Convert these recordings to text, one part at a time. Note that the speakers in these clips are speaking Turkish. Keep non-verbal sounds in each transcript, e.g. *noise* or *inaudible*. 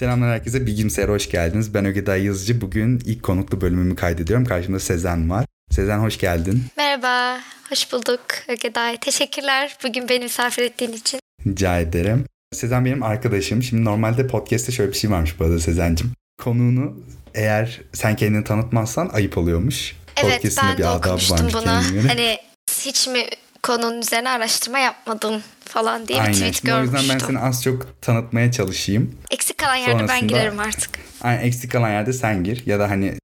Selamlar herkese. Bilgimsayar'a hoş geldiniz. Ben Ögeday Yazıcı. Bugün ilk konuklu bölümümü kaydediyorum. Karşımda Sezen var. Sezen hoş geldin. Merhaba, hoş bulduk Ögeday. Teşekkürler bugün beni misafir ettiğin için. Rica ederim. Sezen benim arkadaşım. Şimdi normalde podcast'te şöyle bir şey varmış bu arada Sezen'cim. Konuğunu eğer sen kendini tanıtmazsan ayıp oluyormuş. Evet ben de okumuştum bunu. Hani hiç mi konunun üzerine araştırma yapmadım falan diye Aynen. bir tweet Şimdi görmüştüm. O yüzden ben seni az çok tanıtmaya çalışayım. Eksik kalan yerde Sonrasında, ben girerim artık. Aynen eksik kalan yerde sen gir. Ya da hani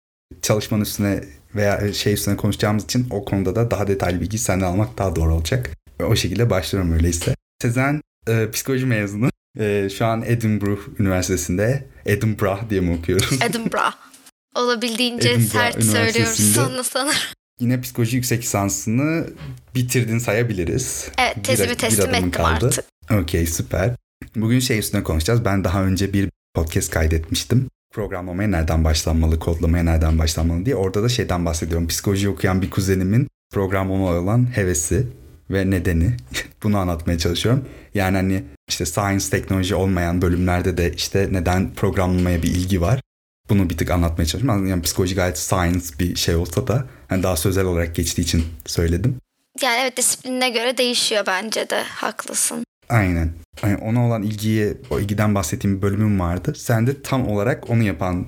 çalışmanın üstüne veya şey üstüne konuşacağımız için o konuda da daha detaylı bilgi senden almak daha doğru olacak. O şekilde başlıyorum öyleyse. Sezen e, psikoloji mezunu. E, şu an Edinburgh Üniversitesi'nde Edinburgh diye mi okuyorum? Edinburgh. *laughs* Olabildiğince Edinburgh sert söylüyoruz sonra sanırım. Yine psikoloji yüksek lisansını bitirdin sayabiliriz. Evet tezimi bir, teslim bir ettim kaldı. artık. Okey süper. Bugün şey üstüne konuşacağız. Ben daha önce bir podcast kaydetmiştim. Programlamaya nereden başlanmalı, kodlamaya nereden başlanmalı diye. Orada da şeyden bahsediyorum. Psikoloji okuyan bir kuzenimin programlamaya olan hevesi ve nedeni. *laughs* Bunu anlatmaya çalışıyorum. Yani hani işte science, teknoloji olmayan bölümlerde de işte neden programlamaya bir ilgi var. Bunu bir tık anlatmaya çalışıyorum. Yani psikoloji gayet science bir şey olsa da hani daha sözel olarak geçtiği için söyledim. Yani evet disiplinine göre değişiyor bence de. Haklısın. Aynen. Yani ona olan ilgiye, o ilgiden bahsettiğim bir bölümüm vardı. Sen de tam olarak onu yapan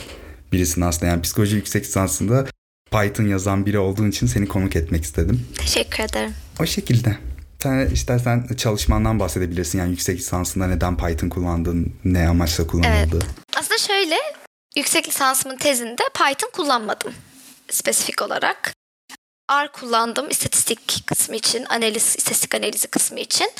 birisin aslında. Yani psikoloji yüksek lisansında Python yazan biri olduğun için seni konuk etmek istedim. Teşekkür ederim. O şekilde. Sen istersen çalışmandan bahsedebilirsin. Yani yüksek lisansında neden Python kullandın, ne amaçla kullanıldı? Evet. Aslında şöyle, yüksek lisansımın tezinde Python kullanmadım spesifik olarak. R kullandım istatistik kısmı için, analiz, istatistik analizi kısmı için.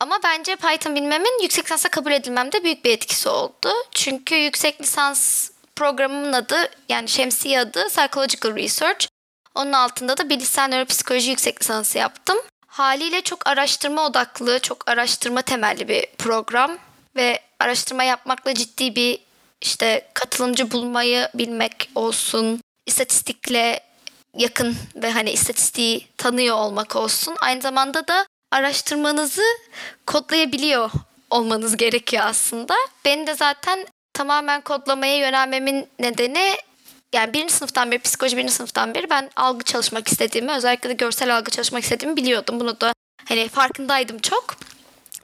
Ama bence Python bilmemin yüksek lisansa kabul edilmemde büyük bir etkisi oldu. Çünkü yüksek lisans programımın adı yani şemsiye adı Psychological Research. Onun altında da bilişsel nöropsikoloji yüksek lisansı yaptım. Haliyle çok araştırma odaklı, çok araştırma temelli bir program ve araştırma yapmakla ciddi bir işte katılımcı bulmayı bilmek olsun, istatistikle yakın ve hani istatistiği tanıyor olmak olsun. Aynı zamanda da araştırmanızı kodlayabiliyor olmanız gerekiyor aslında. Ben de zaten tamamen kodlamaya yönelmemin nedeni yani birinci sınıftan beri, psikoloji birinci sınıftan beri ben algı çalışmak istediğimi, özellikle de görsel algı çalışmak istediğimi biliyordum. Bunu da hani farkındaydım çok.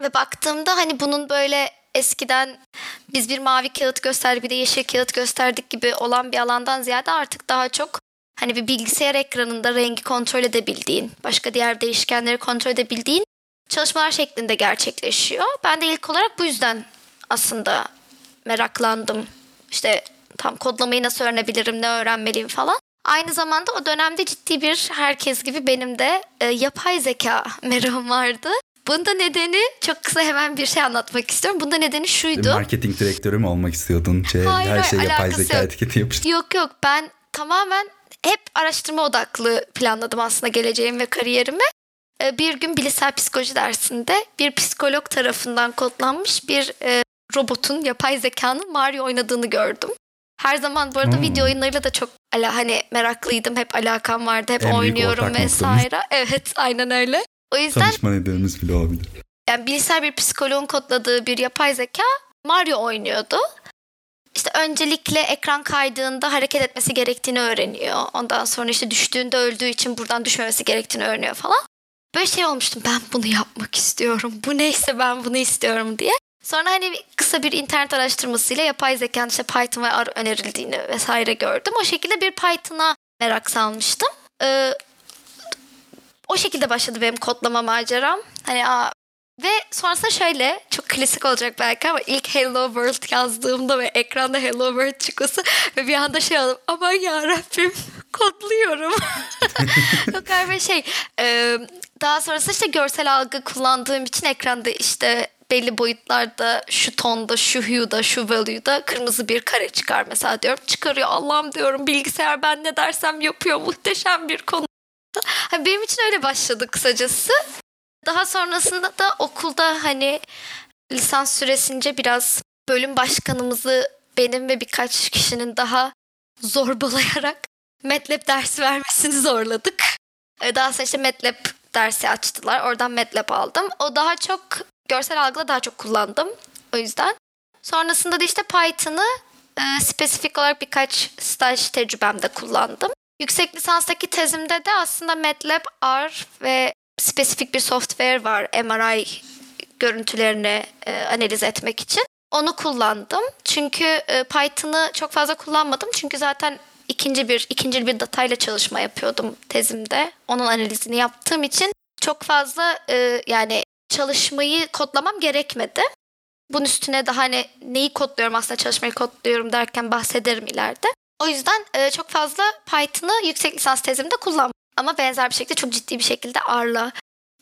Ve baktığımda hani bunun böyle eskiden biz bir mavi kağıt gösterdik bir de yeşil kağıt gösterdik gibi olan bir alandan ziyade artık daha çok hani bir bilgisayar ekranında rengi kontrol edebildiğin, başka diğer değişkenleri kontrol edebildiğin çalışmalar şeklinde gerçekleşiyor. Ben de ilk olarak bu yüzden aslında meraklandım. İşte tam kodlamayı nasıl öğrenebilirim, ne öğrenmeliyim falan. Aynı zamanda o dönemde ciddi bir herkes gibi benim de e, yapay zeka *laughs* merakım vardı. Bunda nedeni çok kısa hemen bir şey anlatmak istiyorum. Bunda nedeni şuydu. Marketing direktörü mü olmak istiyordun? Şey, hayır, her şey yapay zeka yok. etiketi yapıştı. Yok yok ben tamamen hep araştırma odaklı planladım aslında geleceğim ve kariyerimi. E, bir gün bilişsel psikoloji dersinde bir psikolog tarafından kodlanmış bir e, robotun, yapay zekanın Mario oynadığını gördüm. Her zaman bu arada hmm. video oyunlarıyla da çok ala, hani meraklıydım. Hep alakam vardı. Hep en oynuyorum vesaire. Evet aynen öyle. O yüzden... Tanışma nedenimiz bile olabilir. Yani bilgisayar bir psikoloğun kodladığı bir yapay zeka Mario oynuyordu. İşte öncelikle ekran kaydığında hareket etmesi gerektiğini öğreniyor. Ondan sonra işte düştüğünde öldüğü için buradan düşmemesi gerektiğini öğreniyor falan. Böyle şey olmuştum ben bunu yapmak istiyorum. Bu neyse ben bunu istiyorum diye. Sonra hani kısa bir internet araştırmasıyla yapay zekanın işte Python ve R önerildiğini vesaire gördüm. O şekilde bir Python'a merak salmıştım. Ee, o şekilde başladı benim kodlama maceram. Hani aa, ve sonrasında şöyle çok klasik olacak belki ama ilk Hello World yazdığımda ve ekranda Hello World çıkması ve bir anda şey oldum aman yarabbim *laughs* kodluyorum. *laughs* Yok böyle şey daha sonrasında işte görsel algı kullandığım için ekranda işte belli boyutlarda şu tonda, şu hue'da, şu value'da kırmızı bir kare çıkar mesela diyorum. Çıkarıyor Allah'ım diyorum bilgisayar ben ne dersem yapıyor muhteşem bir konu. Benim için öyle başladı kısacası. Daha sonrasında da okulda hani lisans süresince biraz bölüm başkanımızı benim ve birkaç kişinin daha zorbalayarak *laughs* MATLAB dersi vermesini zorladık. Ee, daha sonra işte MATLAB dersi açtılar. Oradan MATLAB aldım. O daha çok görsel algıda daha çok kullandım. O yüzden Sonrasında da işte Python'ı e, spesifik olarak birkaç staj tecrübemde kullandım. Yüksek lisanstaki tezimde de aslında MATLAB, R ve spesifik bir software var MRI görüntülerini e, analiz etmek için. Onu kullandım. Çünkü e, Python'ı çok fazla kullanmadım. Çünkü zaten ikinci bir ikinci bir datayla çalışma yapıyordum tezimde. Onun analizini yaptığım için çok fazla e, yani çalışmayı kodlamam gerekmedi. Bunun üstüne daha hani neyi kodluyorum aslında çalışmayı kodluyorum derken bahsederim ileride. O yüzden e, çok fazla Python'ı yüksek lisans tezimde kullanmadım. Ama benzer bir şekilde çok ciddi bir şekilde R'la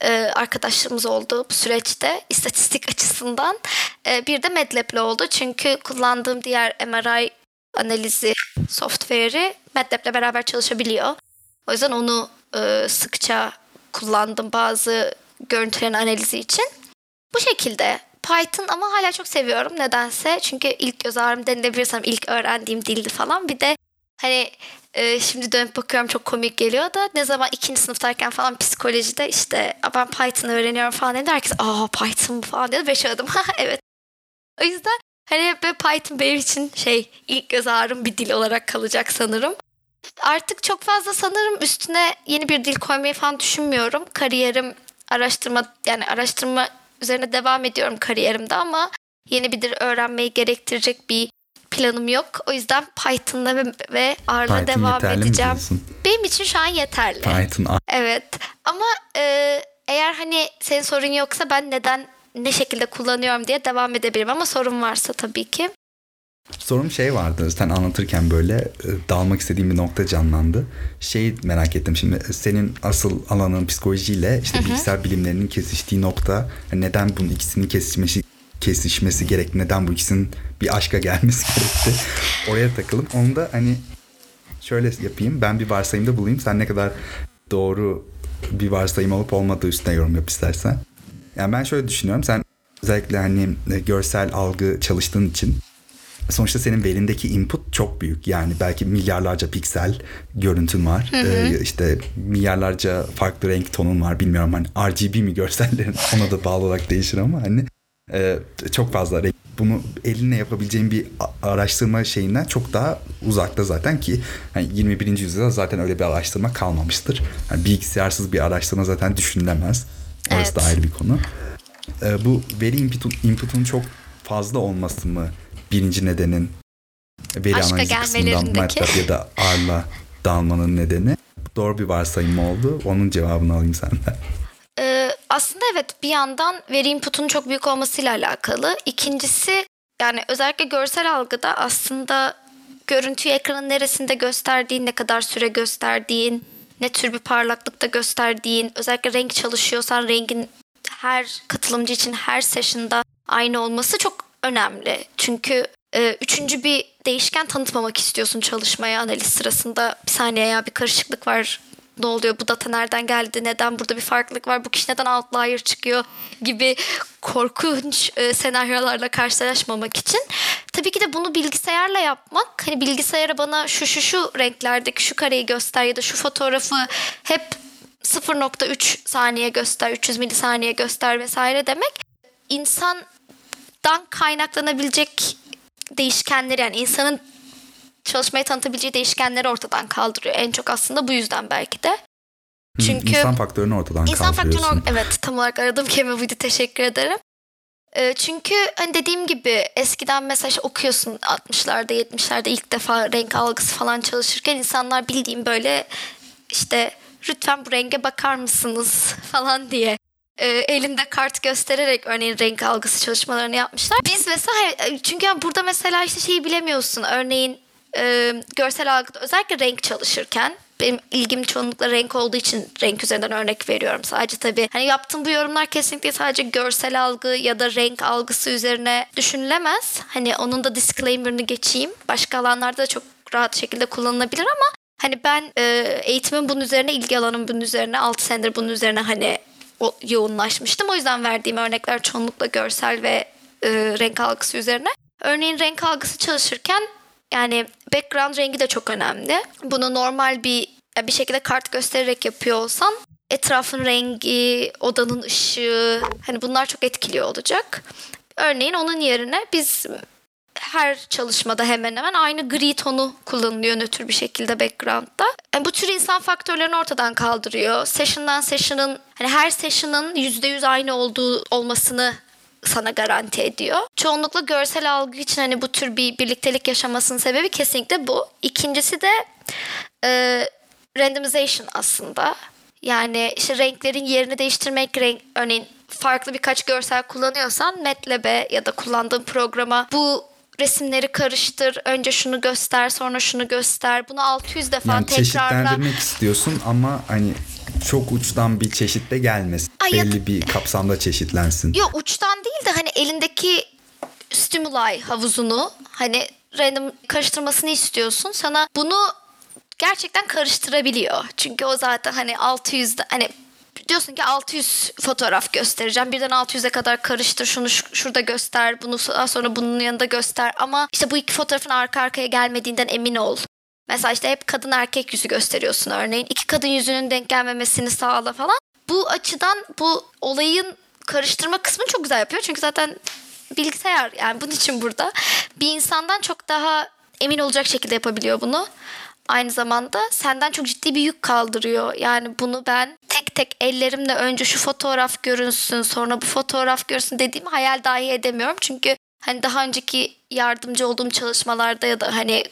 e, arkadaşlığımız oldu bu süreçte istatistik *laughs* açısından. E, bir de MATLAB'le oldu. Çünkü kullandığım diğer MRI analizi software'i MATLAB'le beraber çalışabiliyor. O yüzden onu e, sıkça kullandım bazı görüntülerin analizi için. Bu şekilde Python ama hala çok seviyorum nedense. Çünkü ilk göz ağrım denilebilirsem ilk öğrendiğim dildi falan. Bir de hani e, şimdi dönüp bakıyorum çok komik geliyor da ne zaman ikinci sınıftayken falan psikolojide işte ben Python öğreniyorum falan dedi. Herkes aa Python falan diyor. Beş adım. *laughs* evet. O yüzden hani böyle Python benim için şey ilk göz ağrım bir dil olarak kalacak sanırım. Artık çok fazla sanırım üstüne yeni bir dil koymayı falan düşünmüyorum. Kariyerim araştırma yani araştırma üzerine devam ediyorum kariyerimde ama yeni bir dil öğrenmeyi gerektirecek bir planım yok. O yüzden Python'la ve, ve R'la devam edeceğim. Benim için şu an yeterli. Python. Evet. Ama e, eğer hani senin sorun yoksa ben neden ne şekilde kullanıyorum diye devam edebilirim ama sorun varsa tabii ki. Sorum şey vardı sen anlatırken böyle e, dalmak istediğim bir nokta canlandı. Şey merak ettim şimdi senin asıl alanın psikolojiyle işte Hı-hı. bilgisayar bilimlerinin kesiştiği nokta neden bunun ikisinin kesişmesi kesişmesi gerek neden bu ikisinin bir aşka gelmesi *laughs* gerekti oraya takılıp onu da hani şöyle yapayım ben bir varsayımda bulayım sen ne kadar doğru bir varsayım olup olmadığı üstüne yorum yap istersen. Yani ben şöyle düşünüyorum sen özellikle hani görsel algı çalıştığın için sonuçta senin verindeki input çok büyük. Yani belki milyarlarca piksel görüntün var. Hı hı. Ee, işte milyarlarca farklı renk tonun var. Bilmiyorum hani RGB mi görsellerin *laughs* ona da bağlı olarak değişir ama hani e, çok fazla renk. Bunu elinle yapabileceğin bir araştırma şeyinden çok daha uzakta zaten ki hani 21. yüzyılda zaten öyle bir araştırma kalmamıştır. Yani bilgisayarsız bir araştırma zaten düşünülemez. Orası evet. da ayrı bir konu. E, bu veri inputun, inputun çok fazla olması mı birinci nedenin veri Aşka analizi kısmından ya da R'la dalmanın nedeni. Doğru bir varsayım mı oldu? Onun cevabını alayım senden. Ee, aslında evet bir yandan veri inputunun çok büyük olmasıyla alakalı. İkincisi yani özellikle görsel algıda aslında görüntüyü ekranın neresinde gösterdiğin, ne kadar süre gösterdiğin, ne tür bir parlaklıkta gösterdiğin, özellikle renk çalışıyorsan rengin her katılımcı için her session'da aynı olması çok önemli. Çünkü e, üçüncü bir değişken tanıtmamak istiyorsun çalışmaya analiz sırasında. Bir saniye ya bir karışıklık var. Ne oluyor? Bu data nereden geldi? Neden burada bir farklılık var? Bu kişi neden outlier çıkıyor? Gibi korkunç e, senaryolarla karşılaşmamak için. Tabii ki de bunu bilgisayarla yapmak hani bilgisayara bana şu şu şu renklerdeki şu kareyi göster ya da şu fotoğrafı hep 0.3 saniye göster 300 milisaniye göster vesaire demek insan dan kaynaklanabilecek değişkenleri yani insanın çalışmayı tanıtabileceği değişkenleri ortadan kaldırıyor. En çok aslında bu yüzden belki de. Çünkü insan faktörünü ortadan insan. Faktörünü, evet tam olarak aradığım kelime buydu. Teşekkür ederim. Ee, çünkü hani dediğim gibi eskiden mesaj okuyorsun 60'larda 70'lerde ilk defa renk algısı falan çalışırken insanlar bildiğim böyle işte lütfen bu renge bakar mısınız falan diye e, elinde kart göstererek örneğin renk algısı çalışmalarını yapmışlar. Biz mesela çünkü yani burada mesela işte şeyi bilemiyorsun. Örneğin e, görsel algıda özellikle renk çalışırken benim ilgim çoğunlukla renk olduğu için renk üzerinden örnek veriyorum sadece tabii. Hani yaptığım bu yorumlar kesinlikle sadece görsel algı ya da renk algısı üzerine düşünülemez. Hani onun da disclaimer'ını geçeyim. Başka alanlarda da çok rahat şekilde kullanılabilir ama hani ben e, eğitimin bunun üzerine, ilgi alanım bunun üzerine, 6 senedir bunun üzerine hani yoğunlaşmıştım. O yüzden verdiğim örnekler çoğunlukla görsel ve e, renk algısı üzerine. Örneğin renk algısı çalışırken yani background rengi de çok önemli. Bunu normal bir bir şekilde kart göstererek yapıyor olsan etrafın rengi, odanın ışığı hani bunlar çok etkiliyor olacak. Örneğin onun yerine biz her çalışmada hemen hemen aynı gri tonu kullanılıyor nötr bir şekilde background'da. Yani bu tür insan faktörlerini ortadan kaldırıyor. Session'dan session'ın hani her session'ın %100 aynı olduğu olmasını sana garanti ediyor. Çoğunlukla görsel algı için hani bu tür bir birliktelik yaşamasının sebebi kesinlikle bu. İkincisi de e, randomization aslında. Yani işte renklerin yerini değiştirmek, renk, örneğin farklı birkaç görsel kullanıyorsan MATLAB'e ya da kullandığın programa bu resimleri karıştır. Önce şunu göster, sonra şunu göster. Bunu 600 defa yani tekrarla. çeşitlendirmek istiyorsun ama hani çok uçtan bir çeşitle gelmesin. Ay, Belli ya- bir kapsamda çeşitlensin. Yok uçtan değil de hani elindeki stimuli havuzunu hani random karıştırmasını istiyorsun. Sana bunu gerçekten karıştırabiliyor. Çünkü o zaten hani 600'de hani diyorsun ki 600 fotoğraf göstereceğim. Birden 600'e kadar karıştır. Şunu şu- şurada göster. Bunu sonra bunun yanında göster. Ama işte bu iki fotoğrafın arka arkaya gelmediğinden emin ol. Mesela işte hep kadın erkek yüzü gösteriyorsun örneğin. İki kadın yüzünün denk gelmemesini sağla falan. Bu açıdan bu olayın karıştırma kısmını çok güzel yapıyor. Çünkü zaten bilgisayar yani bunun için burada. Bir insandan çok daha emin olacak şekilde yapabiliyor bunu. Aynı zamanda senden çok ciddi bir yük kaldırıyor. Yani bunu ben tek tek ellerimle önce şu fotoğraf görünsün sonra bu fotoğraf görünsün dediğimi hayal dahi edemiyorum. Çünkü hani daha önceki yardımcı olduğum çalışmalarda ya da hani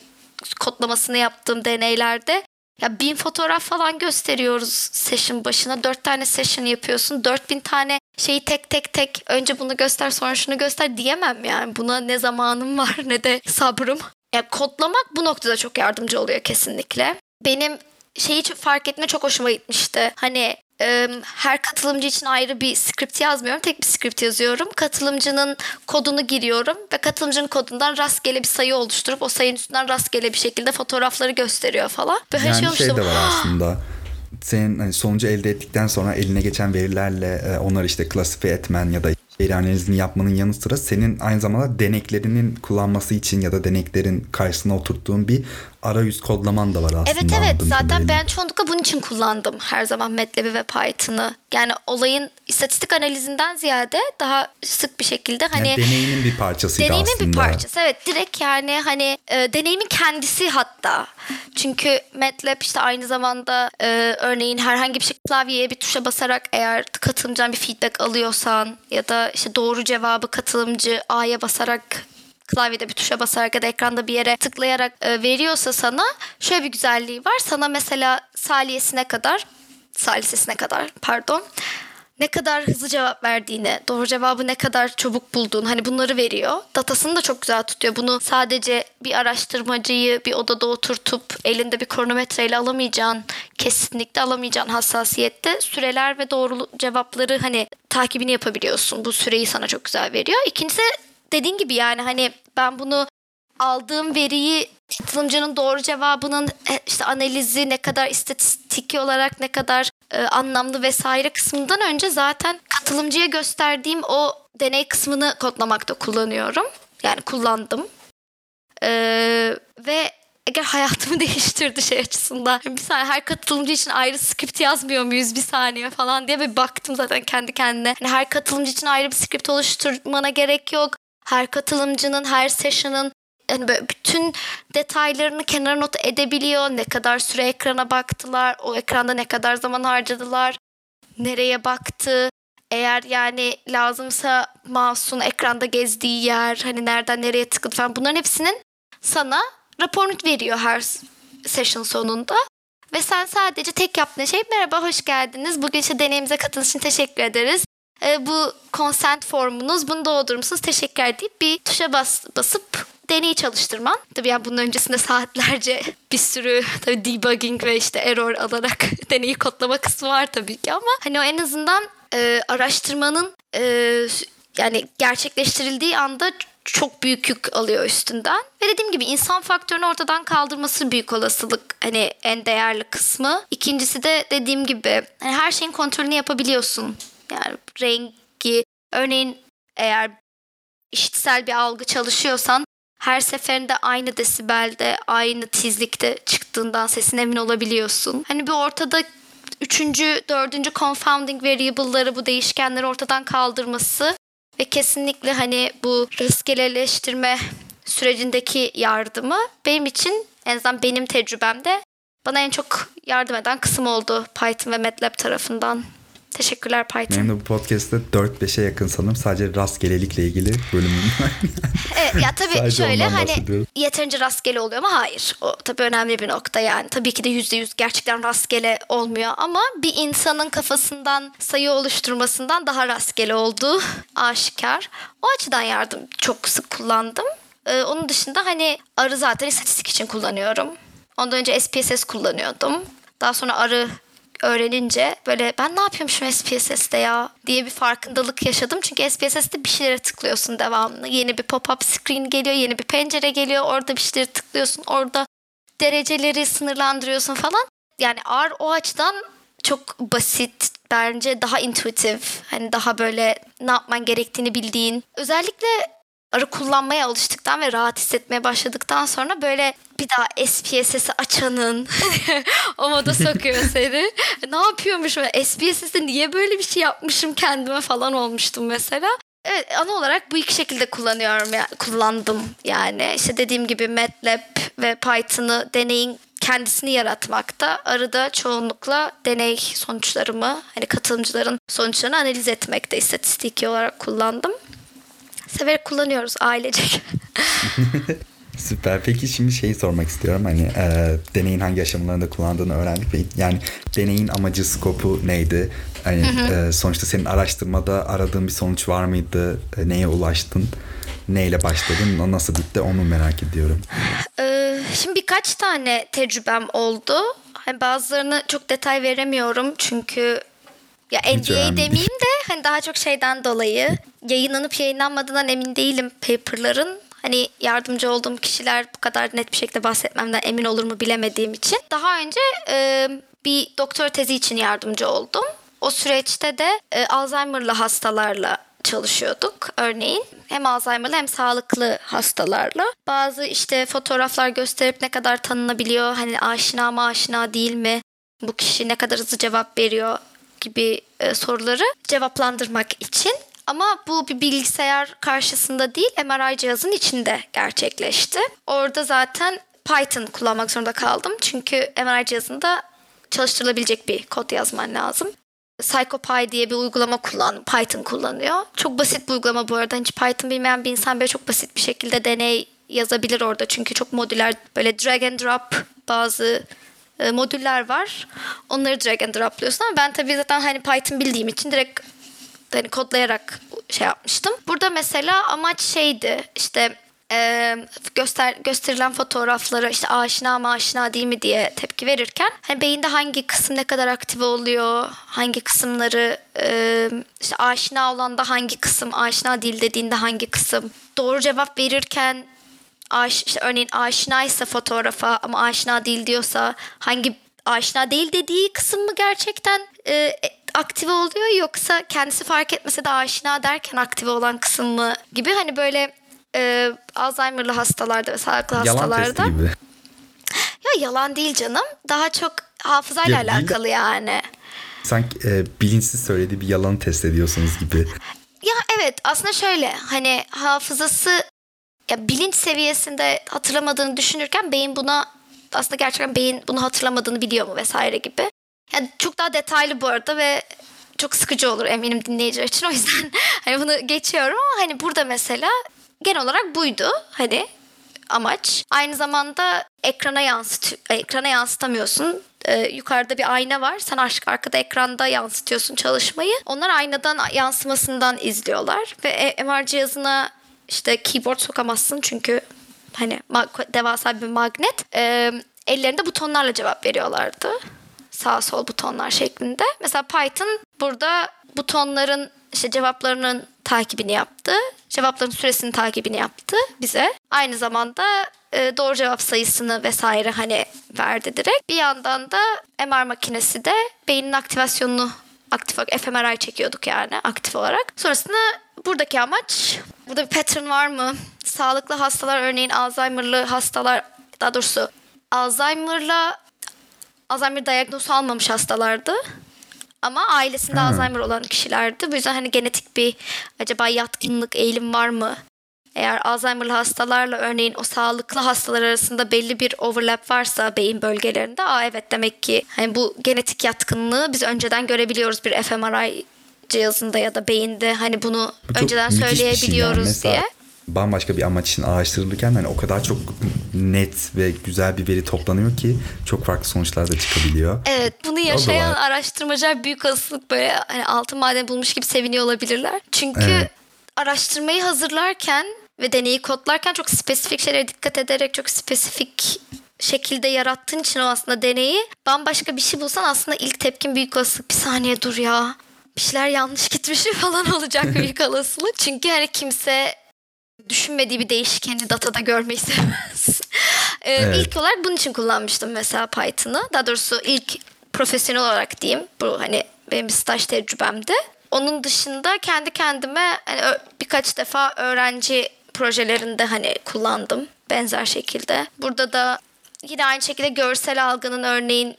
kodlamasını yaptığım deneylerde ya bin fotoğraf falan gösteriyoruz session başına. Dört tane session yapıyorsun. Dört bin tane şeyi tek tek tek önce bunu göster sonra şunu göster diyemem yani. Buna ne zamanım var ne de sabrım. Ya kodlamak bu noktada çok yardımcı oluyor kesinlikle. Benim şeyi fark etme çok hoşuma gitmişti. Hani e, her katılımcı için ayrı bir script yazmıyorum. Tek bir script yazıyorum. Katılımcının kodunu giriyorum ve katılımcının kodundan rastgele bir sayı oluşturup o sayının üstünden rastgele bir şekilde fotoğrafları gösteriyor falan. Böyle Yani şey şey de var *gasps* aslında. Senin hani sonucu elde ettikten sonra eline geçen verilerle e, onları işte klasifiye etmen ya da veri analizini yapmanın yanı sıra senin aynı zamanda deneklerinin kullanması için ya da deneklerin karşısına oturttuğun bir arayüz kodlaman da var aslında. Evet evet zaten kadarıyla. ben çoğunlukla bunun için kullandım her zaman MATLAB'i ve Python'ı. Yani olayın istatistik analizinden ziyade daha sık bir şekilde hani yani deneyinin bir parçasıydı Deneyimin aslında. bir parçası evet direkt yani hani e, deneyimin kendisi hatta. Çünkü MATLAB işte aynı zamanda e, örneğin herhangi bir şey klavyeye bir tuşa basarak eğer katılımcıdan bir feedback alıyorsan ya da işte doğru cevabı katılımcı A'ya basarak klavyede bir tuşa basarak ya da ekranda bir yere tıklayarak e, veriyorsa sana şöyle bir güzelliği var. Sana mesela saliyesine kadar salisesine kadar pardon ne kadar hızlı cevap verdiğini, doğru cevabı ne kadar çabuk bulduğunu hani bunları veriyor. Datasını da çok güzel tutuyor. Bunu sadece bir araştırmacıyı bir odada oturtup elinde bir kronometreyle alamayacağın, kesinlikle alamayacağın hassasiyette süreler ve doğru cevapları hani takibini yapabiliyorsun. Bu süreyi sana çok güzel veriyor. İkincisi dediğin gibi yani hani ben bunu aldığım veriyi katılımcının doğru cevabının e, işte analizi ne kadar istatistiki olarak ne kadar e, anlamlı vesaire kısmından önce zaten katılımcıya gösterdiğim o deney kısmını kodlamakta kullanıyorum. Yani kullandım. E, ve eğer hayatımı *laughs* değiştirdi şey açısından. Bir saniye her katılımcı için ayrı script yazmıyor muyuz bir saniye falan diye bir baktım zaten kendi kendine. Yani her katılımcı için ayrı bir script oluşturmana gerek yok. Her katılımcının, her session'ın yani böyle bütün detaylarını kenara not edebiliyor. Ne kadar süre ekrana baktılar, o ekranda ne kadar zaman harcadılar, nereye baktı. Eğer yani lazımsa mouse'un ekranda gezdiği yer, hani nereden nereye tıkladı falan bunların hepsinin sana raporunu veriyor her session sonunda. Ve sen sadece tek yaptığın şey merhaba hoş geldiniz. Bugün işte deneyimize katıldığınız için teşekkür ederiz. Ee, bu consent formunuz bunu doldurur musunuz? Teşekkür deyip bir tuşa bas, basıp deneyi çalıştırman. Tabii yani bunun öncesinde saatlerce bir sürü tabii debugging ve işte error alarak *laughs* deneyi kodlama kısmı var tabii ki ama hani o en azından e, araştırmanın e, yani gerçekleştirildiği anda çok büyük yük alıyor üstünden. Ve dediğim gibi insan faktörünü ortadan kaldırması büyük olasılık hani en değerli kısmı. İkincisi de dediğim gibi hani her şeyin kontrolünü yapabiliyorsun. Yani rengi örneğin eğer işitsel bir algı çalışıyorsan her seferinde aynı desibelde, aynı tizlikte çıktığından sesin emin olabiliyorsun. Hani bir ortada üçüncü, dördüncü confounding variable'ları bu değişkenleri ortadan kaldırması ve kesinlikle hani bu rastgeleleştirme sürecindeki yardımı benim için en azından benim tecrübemde bana en çok yardım eden kısım oldu Python ve MATLAB tarafından. Teşekkürler Python. Benim de bu podcast'te 4-5'e yakın sanırım sadece rastgelelikle ilgili bölümüm var. evet, ya tabii *laughs* şöyle hani yeterince rastgele oluyor ama hayır. O tabii önemli bir nokta yani. Tabii ki de %100 gerçekten rastgele olmuyor ama bir insanın kafasından sayı oluşturmasından daha rastgele olduğu *laughs* aşikar. O açıdan yardım çok sık kullandım. Ee, onun dışında hani arı zaten istatistik için kullanıyorum. Ondan önce SPSS kullanıyordum. Daha sonra arı öğrenince böyle ben ne yapıyormuşum SPSS'te ya diye bir farkındalık yaşadım. Çünkü SPSS'te bir şeylere tıklıyorsun devamlı. Yeni bir pop-up screen geliyor, yeni bir pencere geliyor. Orada bir şeyleri tıklıyorsun. Orada dereceleri sınırlandırıyorsun falan. Yani R o açıdan çok basit bence daha intuitif hani daha böyle ne yapman gerektiğini bildiğin özellikle arı kullanmaya alıştıktan ve rahat hissetmeye başladıktan sonra böyle bir daha SPSS'i açanın *laughs* o moda sokuyor seni. *laughs* ne yapıyormuşum? SPSS'de niye böyle bir şey yapmışım kendime falan olmuştum mesela. Evet ana olarak bu iki şekilde kullanıyorum ya kullandım yani. işte dediğim gibi MATLAB ve Python'ı deneyin kendisini yaratmakta. Arada çoğunlukla deney sonuçlarımı hani katılımcıların sonuçlarını analiz etmekte istatistiki olarak kullandım. Severek kullanıyoruz ailecek. *laughs* Süper. Peki şimdi şeyi sormak istiyorum. Hani e, deneyin hangi aşamalarında kullandığını öğrendik. Ve yani deneyin amacı, skopu neydi? Hani E, sonuçta senin araştırmada aradığın bir sonuç var mıydı? E, neye ulaştın? Neyle başladın? Nasıl bitti? Onu merak ediyorum. Ee, şimdi birkaç tane tecrübem oldu. Hani bazılarını çok detay veremiyorum çünkü ya NDA demeyeyim de hani daha çok şeyden dolayı yayınlanıp yayınlanmadığından emin değilim paperların. Hani yardımcı olduğum kişiler bu kadar net bir şekilde bahsetmemden emin olur mu bilemediğim için. Daha önce e, bir doktor tezi için yardımcı oldum. O süreçte de e, Alzheimer'lı hastalarla çalışıyorduk örneğin. Hem Alzheimer'lı hem sağlıklı hastalarla. Bazı işte fotoğraflar gösterip ne kadar tanınabiliyor, hani aşina mı aşina değil mi, bu kişi ne kadar hızlı cevap veriyor gibi e, soruları cevaplandırmak için ama bu bir bilgisayar karşısında değil MRI cihazın içinde gerçekleşti. Orada zaten Python kullanmak zorunda kaldım. Çünkü MRI cihazında çalıştırılabilecek bir kod yazman lazım. PsychoPy diye bir uygulama kullan, Python kullanıyor. Çok basit bir uygulama bu arada. Hiç Python bilmeyen bir insan böyle çok basit bir şekilde deney yazabilir orada. Çünkü çok modüler böyle drag and drop bazı e, modüller var. Onları drag and dropluyorsun ama ben tabii zaten hani Python bildiğim için direkt hani kodlayarak şey yapmıştım. Burada mesela amaç şeydi işte e, göster gösterilen fotoğraflara işte aşina mı aşina değil mi diye tepki verirken hani beyinde hangi kısım ne kadar aktive oluyor hangi kısımları e, işte aşina olan da hangi kısım aşina değil dediğinde hangi kısım doğru cevap verirken aş, işte örneğin aşinaysa fotoğrafa ama aşina değil diyorsa hangi aşina değil dediği kısım mı gerçekten e, aktive oluyor yoksa kendisi fark etmese de aşina derken aktive olan kısım mı gibi hani böyle e, Alzheimer'lı hastalarda ve sağlıklı yalan hastalarda. Yalan gibi. Ya yalan değil canım. Daha çok hafızayla ya, alakalı bil- yani. Sanki e, bilinçsiz söylediği bir yalanı test ediyorsunuz gibi. Ya evet aslında şöyle hani hafızası ya bilinç seviyesinde hatırlamadığını düşünürken beyin buna aslında gerçekten beyin bunu hatırlamadığını biliyor mu vesaire gibi. Yani çok daha detaylı bu arada ve çok sıkıcı olur eminim dinleyiciler için. O yüzden *laughs* hani bunu geçiyorum ama hani burada mesela genel olarak buydu. Hani amaç. Aynı zamanda ekrana yansıt ekrana yansıtamıyorsun. Ee, yukarıda bir ayna var. Sen arkada ekranda yansıtıyorsun çalışmayı. Onlar aynadan yansımasından izliyorlar ve e, MR cihazına işte keyboard sokamazsın çünkü hani devasa bir magnet. Ee, ellerinde butonlarla cevap veriyorlardı. Sağ sol butonlar şeklinde. Mesela Python burada butonların işte cevaplarının takibini yaptı. Cevapların süresinin takibini yaptı bize. Aynı zamanda e, doğru cevap sayısını vesaire hani verdi direkt. Bir yandan da MR makinesi de beynin aktivasyonunu aktif fMRI çekiyorduk yani aktif olarak. Sonrasında buradaki amaç burada bir pattern var mı? Sağlıklı hastalar örneğin Alzheimer'lı hastalar daha doğrusu Alzheimer'la Alzheimer diagnozu almamış hastalardı. ama ailesinde Ha. Alzheimer olan kişilerdi. Bu yüzden hani genetik bir acaba yatkınlık, eğilim var mı? Eğer Alzheimer'lı hastalarla örneğin o sağlıklı hastalar arasında belli bir overlap varsa beyin bölgelerinde aa evet demek ki hani bu genetik yatkınlığı biz önceden görebiliyoruz bir fMRI cihazında ya da beyinde hani bunu Bu önceden şey yani. söyleyebiliyoruz Mesela diye. Bambaşka bir amaç için araştırılırken hani o kadar çok net ve güzel bir veri toplanıyor ki çok farklı sonuçlar da çıkabiliyor. Evet bunu yaşayan araştırmacılar büyük olasılık böyle hani altın maden bulmuş gibi seviniyor olabilirler. Çünkü Evet. araştırmayı hazırlarken ve deneyi kodlarken çok spesifik şeylere dikkat ederek çok spesifik şekilde yarattığın için o aslında deneyi bambaşka bir şey bulsan aslında ilk tepkin büyük olasılık bir saniye dur ya bir şeyler yanlış gitmiş mi *laughs* falan olacak *laughs* büyük olasılık. Çünkü hani kimse düşünmediği bir değişkeni datada görmeyi *laughs* sevmez. Ee, Evet. İlk olarak bunun için kullanmıştım mesela Python'ı. Daha doğrusu ilk profesyonel olarak diyeyim. Bu hani benim bir staj tecrübemdi. Onun dışında kendi kendime hani birkaç defa öğrenci projelerinde hani kullandım benzer şekilde. Burada da yine aynı şekilde görsel algının örneğin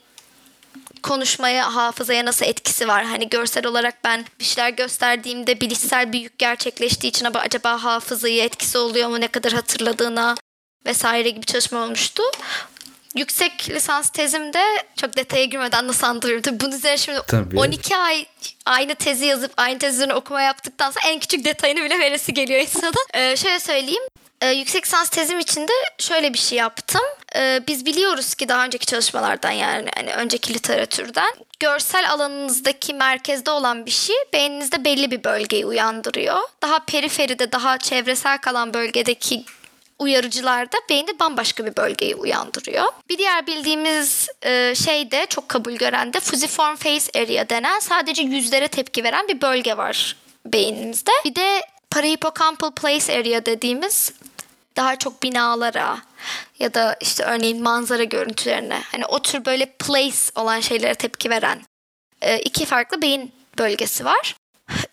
konuşmaya, hafızaya nasıl etkisi var? Hani görsel olarak ben bir şeyler gösterdiğimde bilişsel bir yük gerçekleştiği için ama acaba hafızayı etkisi oluyor mu? Ne kadar hatırladığına vesaire gibi çalışma olmuştu. Yüksek lisans tezimde çok detaya girmeden nasıl anlatırım? Tabii bunun üzerine şimdi Tabii. 12 ay aynı tezi yazıp aynı tez üzerine okuma yaptıktan sonra en küçük detayını bile veresi geliyor insanın. *laughs* Ee, şöyle söyleyeyim. Ee, yüksek lisans tezim için de şöyle bir şey yaptım. Ee, biz biliyoruz ki daha önceki çalışmalardan yani hani önceki literatürden görsel alanınızdaki merkezde olan bir şey beyninizde belli bir bölgeyi uyandırıyor. Daha periferide, daha çevresel kalan bölgedeki uyarıcılarda beyni bambaşka bir bölgeyi uyandırıyor. Bir diğer bildiğimiz e, şey de çok kabul gören de fusiform face area denen sadece yüzlere tepki veren bir bölge var beynimizde. Bir de parahippocampal place area dediğimiz daha çok binalara ya da işte örneğin manzara görüntülerine hani o tür böyle place olan şeylere tepki veren e, iki farklı beyin bölgesi var.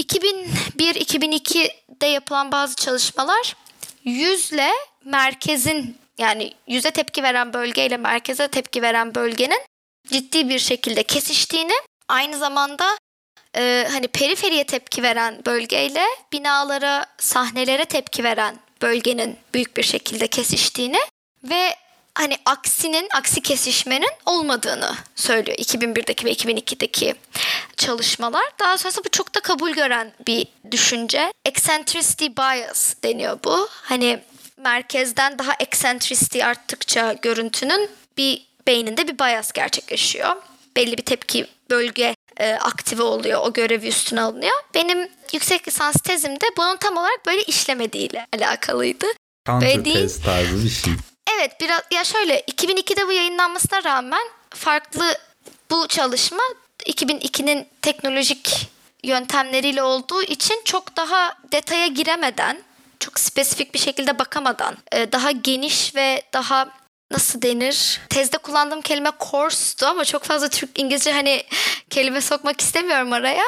2001-2002'de yapılan bazı çalışmalar yüzle merkezin yani yüze tepki veren bölgeyle merkeze tepki veren bölgenin ciddi bir şekilde kesiştiğini aynı zamanda e, hani periferiye tepki veren bölgeyle binalara, sahnelere tepki veren bölgenin büyük bir şekilde kesiştiğini ve hani aksinin, aksi kesişmenin olmadığını söylüyor 2001'deki ve 2002'deki çalışmalar. Daha sonrasında bu çok da kabul gören bir düşünce. Eccentricity bias deniyor bu. Hani merkezden daha eccentricity arttıkça görüntünün bir beyninde bir bias gerçekleşiyor. Belli bir tepki bölge e, aktive oluyor. O görevi üstüne alınıyor. Benim yüksek lisans tezimde bunun tam olarak böyle işlemediğiyle alakalıydı. Counter Böyle değil. test tarzı bir şey. Evet biraz ya şöyle 2002'de bu yayınlanmasına rağmen farklı bu çalışma 2002'nin teknolojik yöntemleriyle olduğu için çok daha detaya giremeden, çok spesifik bir şekilde bakamadan, e, daha geniş ve daha nasıl denir? Tezde kullandığım kelime coarse'tu ama çok fazla Türk İngilizce hani kelime sokmak istemiyorum araya.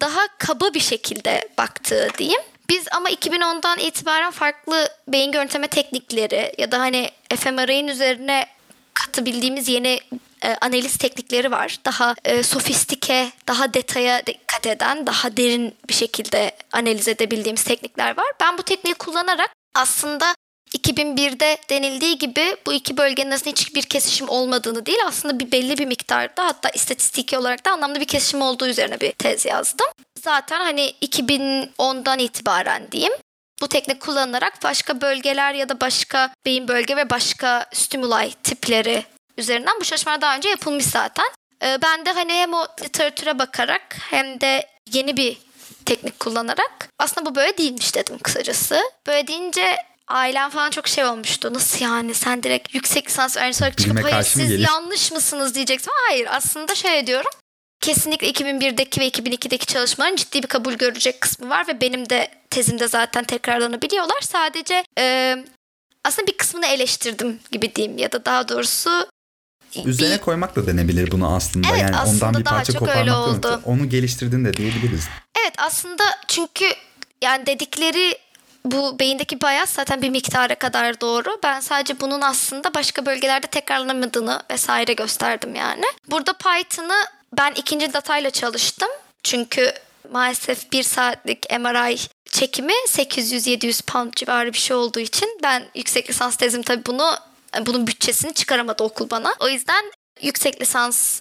Daha kaba bir şekilde baktığı diyeyim. Biz ama 2010'dan itibaren farklı beyin görüntüleme teknikleri ya da hani fMRI'nin üzerine katabildiğimiz yeni e, analiz teknikleri var. Daha e, sofistike, daha detaya dikkat eden, daha derin bir şekilde analiz edebildiğimiz teknikler var. Ben bu tekniği kullanarak aslında 2001'de denildiği gibi bu iki bölgenin arasında hiçbir kesişim olmadığını değil aslında bir belli bir miktarda hatta istatistiki olarak da anlamlı bir kesişim olduğu üzerine bir tez yazdım. Zaten hani 2010'dan itibaren diyeyim bu teknik kullanılarak başka bölgeler ya da başka beyin bölge ve başka stimuli tipleri üzerinden bu çalışmalar daha önce yapılmış zaten. Ee, Ben de hani hem o literatüre bakarak hem de yeni bir teknik kullanarak aslında bu böyle değilmiş dedim kısacası. Böyle deyince ailem falan çok şey olmuştu. Nasıl yani sen direkt yüksek lisans öğrencisi olarak çıkıp Bilime hayır siz gelir?" yanlış mısınız diyeceksin. Hayır aslında şöyle diyorum. Kesinlikle 2001'deki ve 2002'deki çalışmaların ciddi bir kabul görecek kısmı var ve benim de tezimde zaten tekrarlanabiliyorlar. Sadece e, aslında bir kısmını eleştirdim gibi diyeyim ya da daha doğrusu Üzerine bir- koymak da denebilir bunu aslında. Evet, yani aslında ondan bir parça koparmak da oldu. onu geliştirdin de diyebiliriz. Evet aslında çünkü yani dedikleri bu beyindeki bias zaten bir miktara kadar doğru. Ben sadece bunun aslında başka bölgelerde tekrarlanamadığını vesaire gösterdim yani. Burada Python'ı ben ikinci datayla çalıştım. Çünkü maalesef bir saatlik MRI çekimi 800-700 pound civarı bir şey olduğu için ben yüksek lisans tezim tabii bunu bunun bütçesini çıkaramadı okul bana. O yüzden yüksek lisans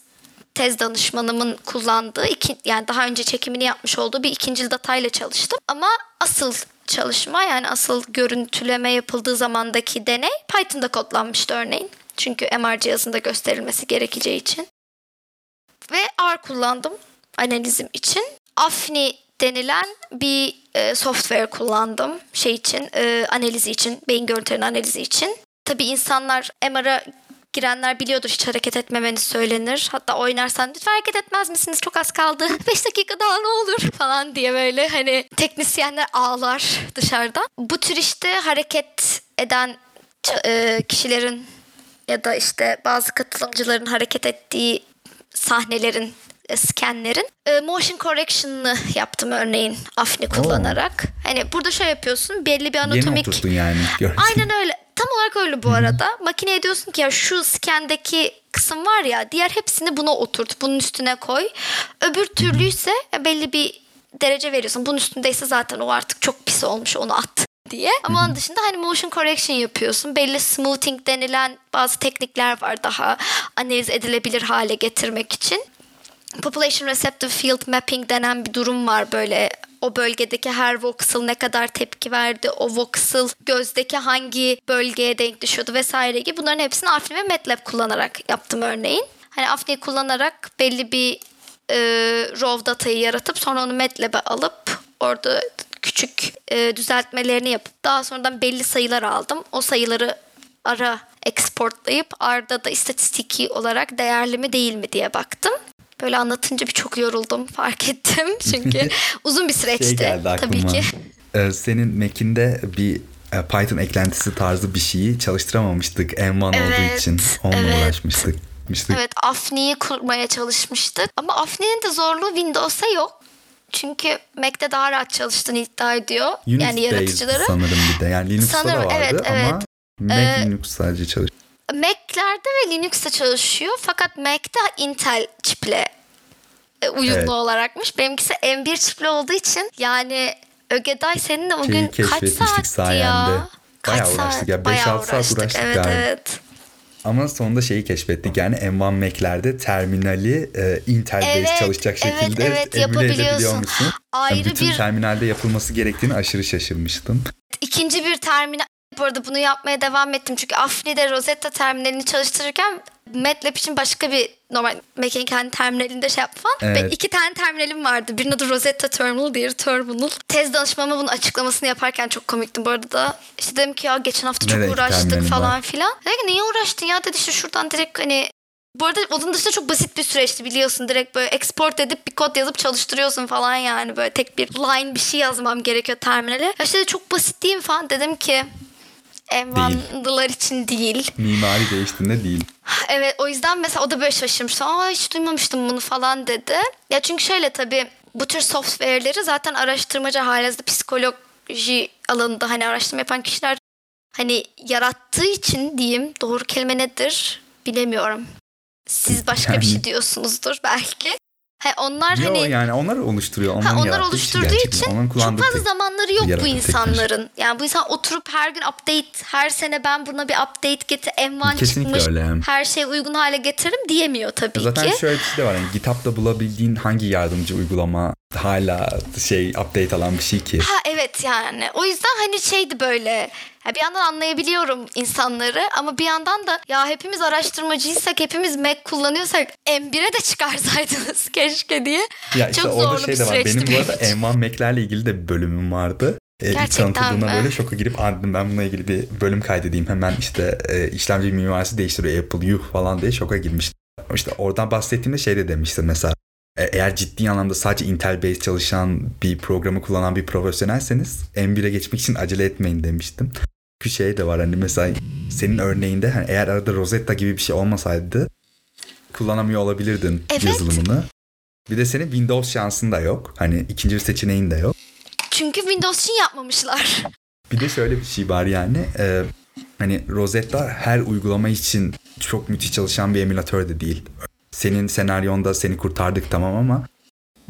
tez danışmanımın kullandığı iki, yani daha önce çekimini yapmış olduğu bir ikinci datayla çalıştım. Ama asıl çalışma yani asıl görüntüleme yapıldığı zamandaki deney Python'da kodlanmıştı örneğin. Çünkü MR cihazında gösterilmesi gerekeceği için. Ve R kullandım analizim için. Afni denilen bir e, software kullandım şey için, e, analizi için, beyin görüntülerinin analizi için. Tabii insanlar MR'a girenler biliyordur hiç hareket etmemeniz söylenir. Hatta oynarsan lütfen hareket etmez misiniz çok az kaldı *laughs* 5 dakika daha ne olur falan diye böyle hani teknisyenler ağlar dışarıda. Bu tür işte hareket eden e, kişilerin ya da işte bazı katılımcıların hareket ettiği sahnelerin e, scanlerin e, motion correction'ını yaptım örneğin Afni kullanarak. Oo. Hani burada şöyle yapıyorsun belli bir anatomik... Yeni oturttun yani. Gördüm. Aynen öyle. Tam olarak öyle bu arada. Makineye diyorsun ki ya şu scandeki kısım var ya diğer hepsini buna oturt. Bunun üstüne koy. Öbür türlüyse belli bir derece veriyorsun. Bunun üstündeyse zaten o artık çok pis olmuş onu at *laughs* diye. Ama onun dışında hani motion correction yapıyorsun. Belli smoothing denilen bazı teknikler var daha analiz edilebilir hale getirmek için. Population Receptive Field Mapping denen bir durum var böyle o bölgedeki her voxel ne kadar tepki verdi, o voxel gözdeki hangi bölgeye denk düşüyordu vesaire gibi bunların hepsini Afni ve MATLAB kullanarak yaptım örneğin. Hani Afni'yi kullanarak belli bir e, raw datayı yaratıp sonra onu MATLAB'e alıp orada küçük e, düzeltmelerini yapıp daha sonradan belli sayılar aldım. O sayıları ara exportlayıp arda da istatistiki olarak değerli mi değil mi diye baktım. Böyle anlatınca bir çok yoruldum fark *laughs* ettim. Çünkü *laughs* uzun bir süreçti şey tabii ki. Ee, senin Mac'inde bir e, Python eklentisi tarzı bir şeyi çalıştıramamıştık M1 evet, olduğu için. Onunla evet. uğraşmıştık. Evet Afni'yi kurmaya çalışmıştık. Ama Afni'nin de zorluğu Windows'a yok. Çünkü Mac'te daha rahat çalıştığını iddia ediyor. Unix yani yaratıcıları. sanırım bir de. Yani Linux'ta sanırım, da vardı evet, evet. ama Mac ee, Linux sadece çalışıyor. Mac'lerde ve Linux'ta çalışıyor. Fakat Mac'te Intel çiple e, uyumlu evet. olarakmış. Benimkisi M1 çipli olduğu için yani Ögeday seninle o gün kaç saatti sayende. ya? Kaç bayağı saat? uğraştık ya. 5-6 saat uğraştık evet, galiba. Evet. Ama sonunda şeyi keşfettik yani M1 Mac'lerde terminali e, Intel evet, based çalışacak şekilde evet, evet, emüle edebiliyormuşsun. Ayrı yani bütün bir... terminalde yapılması gerektiğini aşırı şaşırmıştım. İkinci bir terminal bu arada bunu yapmaya devam ettim çünkü Afni'de Rosetta terminalini çalıştırırken MATLAB için başka bir normal Mac'in kendi terminalinde şey yaptım falan. Evet. Ve iki tane terminalim vardı. Birinin adı Rosetta Terminal, diğeri Terminal. Tez danışmama bunun açıklamasını yaparken çok komiktim bu arada. İşte dedim ki ya geçen hafta çok Nereye uğraştık falan var? filan. Dedi ki niye uğraştın ya dedi işte şuradan direkt hani bu arada onun dışında çok basit bir süreçti biliyorsun. Direkt böyle export edip bir kod yazıp çalıştırıyorsun falan yani. Böyle tek bir line bir şey yazmam gerekiyor terminale. Ya işte çok basit değil mi falan dedim ki Envandılar için değil. Mimari değiştiğinde değil. Evet o yüzden mesela o da böyle şaşırmış. Aa hiç duymamıştım bunu falan dedi. Ya çünkü şöyle tabii bu tür software'leri zaten araştırmacı halinde psikoloji alanında hani araştırma yapan kişiler hani yarattığı için diyeyim doğru kelime nedir bilemiyorum. Siz başka yani... bir şey diyorsunuzdur belki. He, onlar Yo, hani yani onlar oluşturuyor. Onların ha, onlar oluşturduğu için çok fazla zamanları yok bu insanların. Tekrar. Yani bu insan oturup her gün update, her sene ben buna bir update getir, envan çıkmış, öyle. her şey uygun hale getiririm diyemiyor tabii Zaten ki. Zaten şöyle bir şey de var. Yani GitHub'da bulabildiğin hangi yardımcı uygulama hala şey update alan bir şey ki. Ha evet yani. O yüzden hani şeydi böyle bir yandan anlayabiliyorum insanları ama bir yandan da ya hepimiz araştırmacıysak hepimiz Mac kullanıyorsak M1'e de çıkarsaydınız *laughs* keşke diye. Ya işte Çok orada şey de var. Benim bu arada M1 Mac'lerle ilgili de bir bölümüm vardı. E, Gerçekten mi? böyle şoka girip anladım ben bununla ilgili bir bölüm kaydedeyim. Hemen işte e, işlemci mimarisi değiştiriyor Apple yuh falan diye şoka girmiştim. İşte oradan bahsettiğimde şey de demiştim mesela eğer ciddi anlamda sadece Intel based çalışan bir programı kullanan bir profesyonelseniz M1'e geçmek için acele etmeyin demiştim bir şey de var hani mesela senin örneğinde hani eğer arada Rosetta gibi bir şey olmasaydı kullanamıyor olabilirdin evet. yazılımını. Bir de senin Windows şansın da yok. Hani ikinci bir seçeneğin de yok. Çünkü Windows için yapmamışlar. Bir de şöyle bir şey var yani. E, hani Rosetta her uygulama için çok müthiş çalışan bir emülatör de değil. Senin senaryonda seni kurtardık tamam ama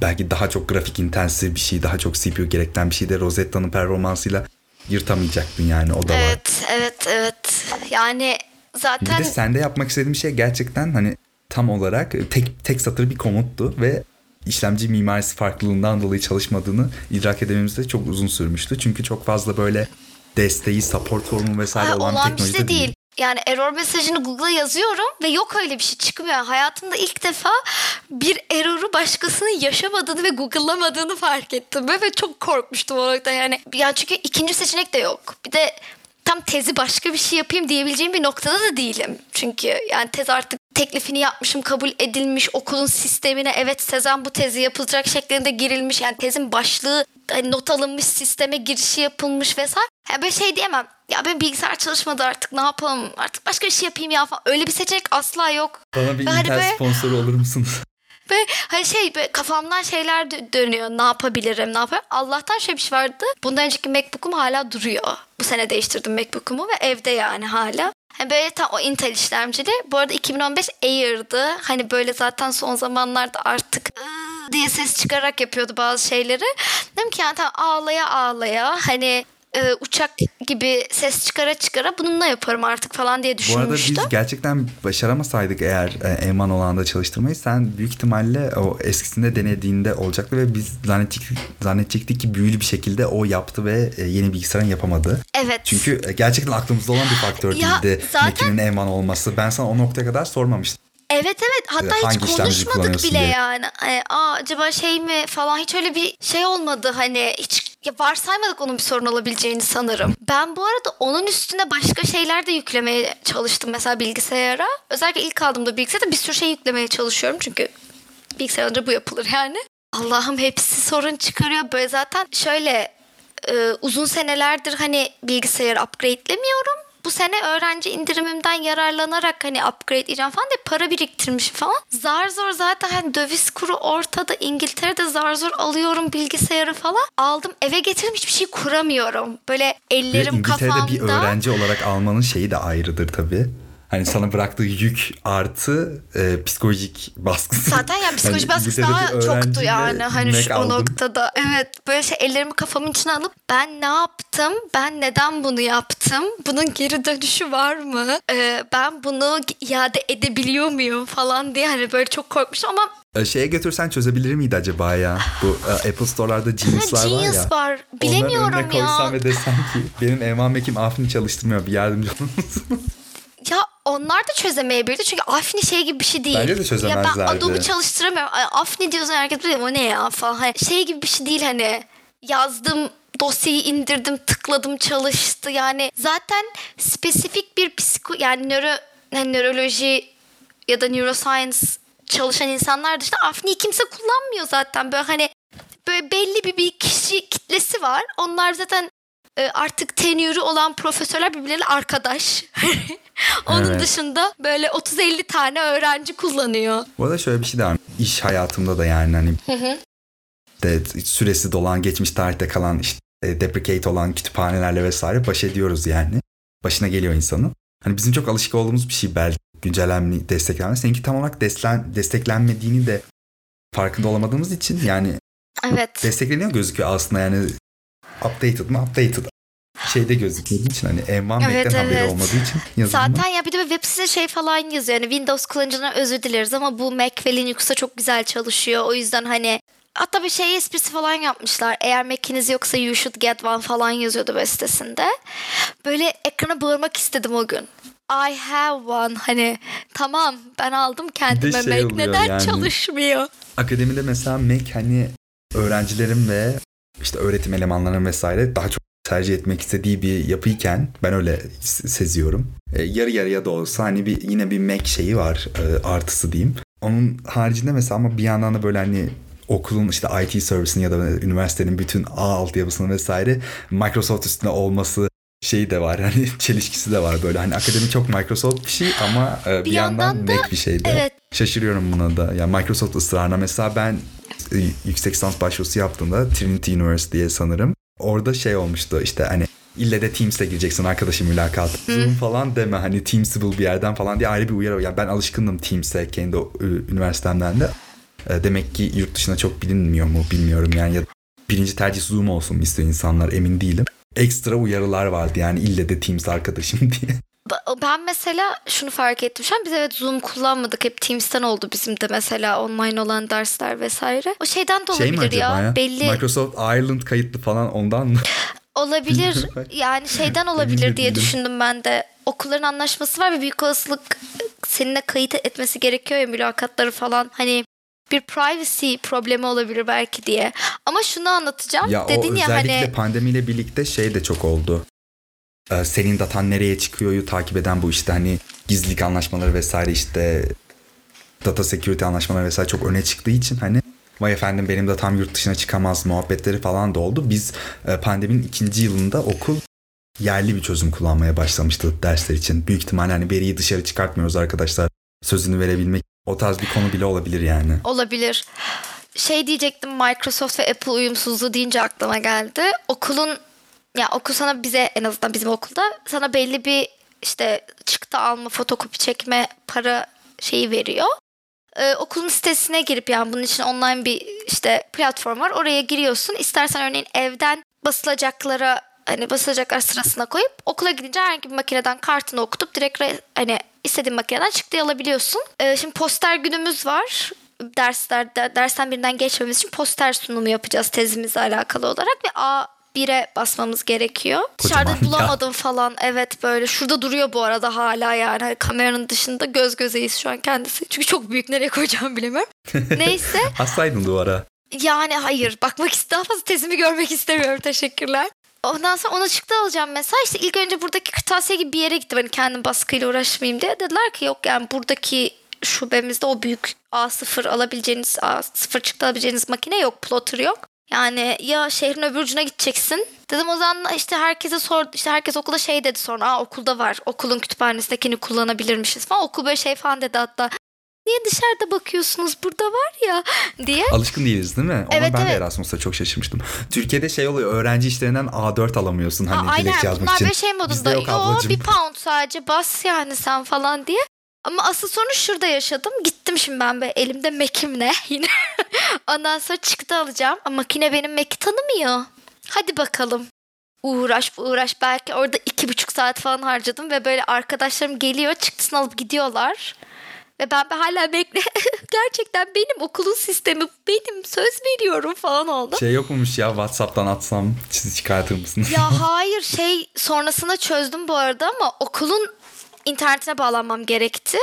belki daha çok grafik intensif bir şey, daha çok CPU gerektiren bir şey de Rosetta'nın performansıyla yırtamayacaktın yani o da var. Evet, evet, evet. Yani zaten... Bir de sende yapmak istediğim şey gerçekten hani tam olarak tek tek satır bir komuttu ve işlemci mimarisi farklılığından dolayı çalışmadığını idrak edememizde çok uzun sürmüştü. Çünkü çok fazla böyle desteği, support formu vesaire Ay, olan, olan bir teknolojide şey değil. değil. Yani error mesajını Google'a yazıyorum ve yok öyle bir şey çıkmıyor. Hayatımda ilk defa bir error'u başkasının yaşamadığını ve Google'lamadığını fark ettim. Ve çok korkmuştum o noktada yani. Yani çünkü ikinci seçenek de yok. Bir de tam tezi başka bir şey yapayım diyebileceğim bir noktada da değilim. Çünkü yani tez artık teklifini yapmışım, kabul edilmiş, okulun sistemine evet Sezen bu tezi yapılacak şeklinde girilmiş. Yani tezin başlığı hani not alınmış, sisteme girişi yapılmış vesaire. Yani böyle şey diyemem. Ya ben bilgisayar çalışmadı artık ne yapalım artık başka bir şey yapayım ya falan. Öyle bir seçenek asla yok. Bana bir hani Intel böyle- sponsoru olur musun? *laughs* Ve hani şey böyle kafamdan şeyler dö- dönüyor. Ne yapabilirim, ne yapabilirim? Allah'tan şöyle bir şey vardı. Bundan önceki MacBook'um hala duruyor. Bu sene değiştirdim MacBook'umu ve evde yani hala. Hani böyle tam o Intel işlemcili. Bu arada 2015 Air'dı. Hani böyle zaten son zamanlarda artık diye ses çıkarak yapıyordu bazı şeyleri. Dedim ki yani tamam ağlaya ağlaya hani e, uçak gibi ses çıkara çıkara bununla yaparım artık falan diye Bu arada düşünmüştüm. biz gerçekten başaramasaydık eğer e, Eman olanda çalıştırmayı sen büyük ihtimalle o eskisinde denediğinde olacaktı ve biz zannedecektik, zannedecektik ki büyülü bir şekilde o yaptı ve e, yeni bilgisayarın yapamadı. Evet. Çünkü e, gerçekten aklımızda olan bir faktör Ya değildi zaten- Mac'inin Eman olması. Ben sana o noktaya kadar sormamıştım. Evet evet hatta Hangi hiç konuşmadık bile diye. yani. Hani, aa acaba şey mi falan hiç öyle bir şey olmadı hani hiç ya varsaymadık onun bir sorun olabileceğini sanırım. Ben bu arada onun üstüne başka şeyler de yüklemeye çalıştım mesela bilgisayara. Özellikle ilk aldığımda bilgisayara bir sürü şey yüklemeye çalışıyorum çünkü bilgisayar bu yapılır yani. Allah'ım hepsi sorun çıkarıyor. Böyle zaten şöyle e, uzun senelerdir hani bilgisayarı upgrade'lemiyorum. Bu sene öğrenci indirimimden yararlanarak hani upgrade edeceğim falan diye para biriktirmişim falan. Zar zor zaten hani döviz kuru ortada İngiltere'de zar zor alıyorum bilgisayarı falan. Aldım eve getirdim hiçbir şey kuramıyorum. Böyle Ve ellerim İngiltere'de kafamda. bir öğrenci olarak almanın şeyi de ayrıdır tabii. Hani sana bıraktığı yük artı e, psikolojik baskısı. Zaten ya psikoloji Hani baskısı daha çoktu yani hani şu o aldım. noktada. Evet böyle şey ellerimi kafamın içine alıp ben ne yaptım? Ben neden bunu yaptım? Bunun geri dönüşü var mı? Ee, ben bunu iade edebiliyor muyum falan diye hani böyle çok korkmuştum ama E, Şeye götürsen çözebilir miydi acaba ya? Bu e, Apple Store'larda Genius'lar var Genius ya. var. Bilemiyorum Onların önüne ya. koysam ve desem ki benim Eman Mac'im Afrin'i çalıştırmıyor bir yardımcı musun? Ya onlar da çözemeyebilirdi çünkü Afni şey gibi bir şey değil. Bence de Ya ben çözemezlerdi. Adobe çalıştıramıyorum. Afni diyorsun herkes biliyor o ne ya falan. Hani şey gibi bir şey değil hani yazdım dosyayı indirdim tıkladım çalıştı yani zaten spesifik bir psiko yani nöro yani nöroloji ya da neuroscience çalışan insanlar dışında Afni'yi kimse kullanmıyor zaten böyle hani böyle belli bir, bir kişi kitlesi var. Onlar zaten artık tenürü olan profesörler birbirleriyle arkadaş. *laughs* Onun Evet. dışında böyle 30-50 tane öğrenci kullanıyor. Bu arada şöyle bir şey de var. İş hayatımda da yani hani de süresi dolan geçmiş tarihte kalan işte e, deprecate olan kütüphanelerle vesaire baş ediyoruz yani. Başına geliyor insanın. Hani bizim çok alışık olduğumuz bir şey belki güncellenme, desteklenme. Seninki tam olarak desteklen, desteklenmediğini de farkında olamadığımız için yani Evet. destekleniyor gözüküyor aslında yani updated mı updated şeyde gözükmediği için hani Envan Evet, Mac'ten haberi evet. olmadığı için yazılımı. Zaten ya bir de web sitesi şey falan yazıyor. Yani Windows kullanıcılarına özür dileriz ama bu Mac ve Linux'ta çok güzel çalışıyor. O yüzden hani hatta bir şey esprisi falan yapmışlar. Eğer Mac'iniz yoksa you should get one falan yazıyordu web sitesinde. Böyle ekrana bağırmak istedim o gün. I have one. Hani tamam ben aldım kendime şey Mac. Neden yani. çalışmıyor? Akademide mesela Mac hani öğrencilerin ve işte öğretim elemanlarının vesaire daha çok tercih etmek istediği bir yapıyken ben öyle seziyorum. E, yarı yarıya da olsa hani bir yine bir Mac şeyi var e, artısı diyeyim. Onun haricinde mesela ama bir yandan da böyle hani okulun işte IT servisinin ya da üniversitenin bütün ağ altyapısının vesaire Microsoft üstünde olması şeyi de var. Hani *laughs* çelişkisi de var böyle. Hani akademi çok Microsoft bir şey ama e, bir, Bir yandan, yandan da- Mac bir şey de. evet. Şaşırıyorum buna da. Yani Microsoft ısrarına mesela ben yüksek lisans başvurusu yaptığımda Trinity University'ye sanırım. Orada şey olmuştu işte hani ille de Teams'le gireceksin arkadaşım mülakat. Zoom falan deme hani Teams'i bul bir yerden falan diye ayrı bir uyarı. Yani ben alışkındım Teams'e kendi üniversitemden de. E, demek ki yurt dışında çok bilinmiyor mu bilmiyorum yani ya birinci tercih Zoom olsun mu istiyor insanlar emin değilim. Ekstra uyarılar vardı yani ille de Teams arkadaşım *laughs* diye. Ben mesela şunu fark ettim. Şu an biz evet Zoom kullanmadık. Hep Teams'ten oldu bizim de mesela online olan dersler vesaire. O şeyden de olabilir şey ya. ya. Belli. Microsoft Ireland kayıtlı falan ondan mı? *laughs* Olabilir. *laughs* yani şeyden *laughs* olabilir diye düşündüm ben de. Okulların anlaşması var ve büyük olasılık seninle kayıt etmesi gerekiyor ya mülakatları falan. Hani bir privacy problemi olabilir belki diye. Ama şunu anlatacağım. Ya Dedin o ya özellikle hani... pandemiyle birlikte şey de çok oldu. Ee, senin datan nereye çıkıyoryu takip eden bu işte hani gizlilik anlaşmaları vesaire işte data security anlaşmaları vesaire çok öne çıktığı için hani vay efendim benim datam yurt dışına çıkamaz muhabbetleri falan da oldu. Biz e, pandeminin ikinci yılında okul yerli bir çözüm kullanmaya başlamıştı dersler için. Büyük ihtimalle hani veriyi dışarı çıkartmıyoruz arkadaşlar. Sözünü verebilmek o tarz bir konu bile olabilir yani. Olabilir. Şey diyecektim Microsoft ve Apple uyumsuzluğu deyince aklıma geldi. Okulun ya okul sana bize en azından bizim okulda sana belli bir işte çıktı alma, fotokopi çekme para şeyi veriyor. Ee, okulun sitesine girip yani bunun için online bir işte platform var. Oraya giriyorsun. İstersen örneğin evden basılacaklara hani basılacaklar sırasına koyup okula gidince herhangi bir makineden kartını okutup direkt hani istediğin makineden çıktı alabiliyorsun. Ee, şimdi poster günümüz var dersler dersten birinden geçmemiz için poster sunumu yapacağız tezimizle alakalı olarak ve A 1'e basmamız gerekiyor. Kocaman Dışarıda bulamadım ya. falan. Evet böyle. Şurada duruyor bu arada hala yani. Hani kameranın dışında göz gözeyiz şu an kendisi. Çünkü çok büyük nereye koyacağımı bilemiyorum. *laughs* Neyse. Assaydın duvara. Yani hayır. Bakmak daha fazla tezimi görmek istemiyorum. Teşekkürler. Ondan sonra ona çıktı alacağım mesela. İşte ilk önce buradaki kırtasiye gibi bir yere gittim. Hani kendim baskıyla uğraşmayayım diye. Dediler ki yok yani buradaki şubemizde o büyük A0 alabileceğiniz A0 çıktı alabileceğiniz makine yok. Plotter yok. Yani ya şehrin öbür ucuna gideceksin. Dedim o zaman işte herkese sor işte herkes okulda şey dedi sonra Aa, okulda var okulun kütüphanesindekini kullanabilirmişiz falan. Okul böyle şey falan dedi hatta niye dışarıda bakıyorsunuz burada var ya *laughs* diye. Alışkın değiliz değil mi? Ona evet, ben evet. de Erasmus'ta çok şaşırmıştım. *laughs* Türkiye'de şey oluyor öğrenci işlerinden A4 alamıyorsun hani Aa, dilekçe yazmak Bunlar için. Bunlar böyle şey modunda yo bir pound sadece bas yani sen falan diye. Ama asıl sorunu şurada yaşadım. Gittim şimdi ben be elimde Mac'imle *laughs* yine. Ondan sonra çıktı alacağım. Ama makine benim Mac'i tanımıyor. Hadi bakalım. Uğraş uğraş. Belki orada iki buçuk saat falan harcadım. Ve böyle arkadaşlarım geliyor çıktısını alıp gidiyorlar. Ve ben de hala bekle. *laughs* Gerçekten benim okulun sistemi benim söz veriyorum falan oldu. Şey yokmuş ya Whatsapp'tan atsam sizi çıkartır mısınız? ya *laughs* hayır şey sonrasında çözdüm bu arada ama okulun internetine bağlanmam gerekti.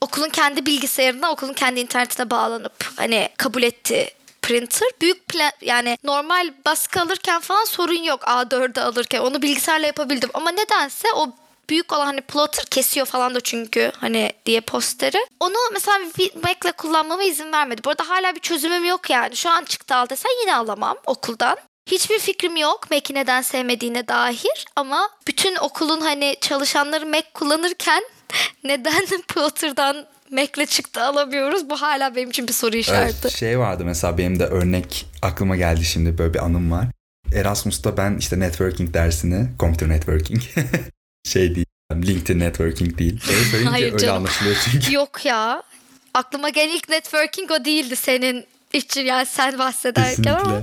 Okulun kendi bilgisayarına okulun kendi internetine bağlanıp hani kabul etti printer. Büyük plan yani normal baskı alırken falan sorun yok A4'ü alırken. Onu bilgisayarla yapabildim ama nedense o büyük olan hani plotter kesiyor falan da çünkü hani diye posteri. Onu mesela Mac'le kullanmama izin vermedi. Bu arada hala bir çözümüm yok yani. Şu an çıktı al desen yine alamam okuldan. Hiçbir fikrim yok Mac'i neden sevmediğine dair ama bütün okulun hani çalışanları Mac kullanırken *laughs* neden *laughs* Plotter'dan Mac'le çıktı alamıyoruz? Bu hala benim için bir soru işareti. Evet, şey vardı mesela benim de örnek aklıma geldi şimdi böyle bir anım var. Erasmus'ta ben işte networking dersini, computer networking *laughs* şey değil, LinkedIn networking değil. Öyle söyleyince Hayır öyle canım. anlaşılıyor çünkü. Yok ya. Aklıma gelen ilk networking o değildi senin için yani sen bahsederken Kesinlikle. ama.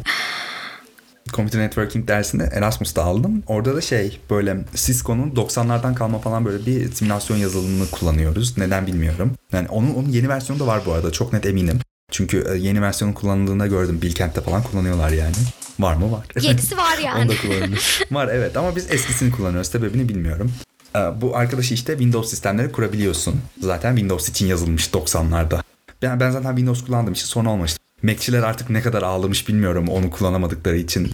Computer Networking dersini Erasmus'ta aldım. Orada da şey böyle Cisco'nun 90'lardan kalma falan böyle bir simülasyon yazılımını kullanıyoruz. Neden bilmiyorum. Yani onun, onun yeni versiyonu da var bu arada çok net eminim. Çünkü e, yeni versiyonu kullanıldığında gördüm. Bilkent'te falan kullanıyorlar yani. Var mı? Var. Yenisi var yani. *laughs* Onu da kullanılır. *laughs* var evet ama biz eskisini kullanıyoruz. Sebebini bilmiyorum. E, bu arkadaşı işte Windows sistemleri kurabiliyorsun. Zaten Windows için yazılmış 90'larda. Ben, ben zaten Windows kullandığım için sorun olmamıştı. Mac'çiler artık ne kadar ağlamış bilmiyorum onu kullanamadıkları için.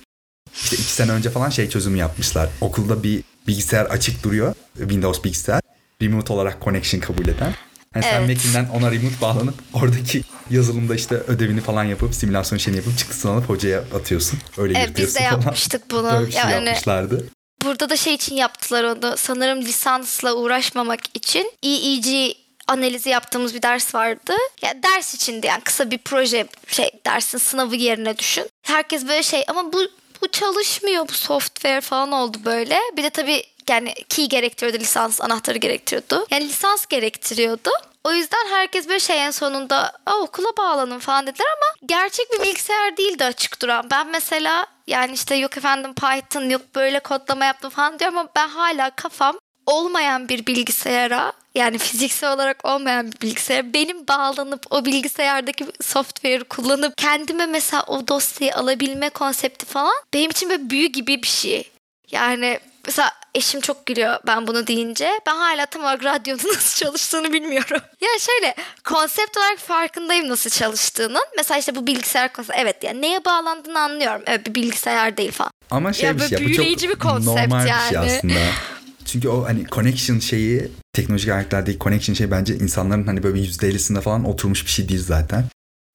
İşte iki sene önce falan şey çözümü yapmışlar. Okulda bir bilgisayar açık duruyor. Windows bilgisayar. Remote olarak connection kabul eden. Yani evet. sen Mac'inden ona remote bağlanıp oradaki yazılımda işte ödevini falan yapıp simülasyon şeyini yapıp çıktısını alıp hocaya atıyorsun. Öyle evet, biz de falan. yapmıştık bunu. Böyle bir şey yani, yapmışlardı. Burada da şey için yaptılar onu. Sanırım lisansla uğraşmamak için EEG analizi yaptığımız bir ders vardı. Yani ders içindi yani kısa bir proje şey dersin sınavı yerine düşün. Herkes böyle şey ama bu bu çalışmıyor bu software falan oldu böyle. Bir de tabii yani key gerektiriyordu lisans anahtarı gerektiriyordu. Yani lisans gerektiriyordu. O yüzden herkes böyle şeyin sonunda okula bağlanın falan dediler ama gerçek bir bilgisayar değildi açık duran. Ben mesela yani işte yok efendim Python yok böyle kodlama yaptım falan diyorum ama ben hala kafam olmayan bir bilgisayara yani fiziksel olarak olmayan bir bilgisayar benim bağlanıp o bilgisayardaki software'ı kullanıp kendime mesela o dosyayı alabilme konsepti falan benim için böyle büyü gibi bir şey. Yani mesela eşim çok gülüyor ben bunu deyince. Ben hala tam olarak radyonun *laughs* nasıl çalıştığını bilmiyorum. ya şöyle konsept olarak farkındayım nasıl çalıştığının. Mesela işte bu bilgisayar konsept. Evet yani neye bağlandığını anlıyorum. Evet bir bilgisayar değil falan. Ama şey Ya bir şey bu çok büyüleyici bir konsept normal bir şey yani. aslında. *laughs* Çünkü o hani connection şeyi teknolojik ayetlerdeki connection şey bence insanların hani böyle %50'sinde falan oturmuş bir şey değil zaten.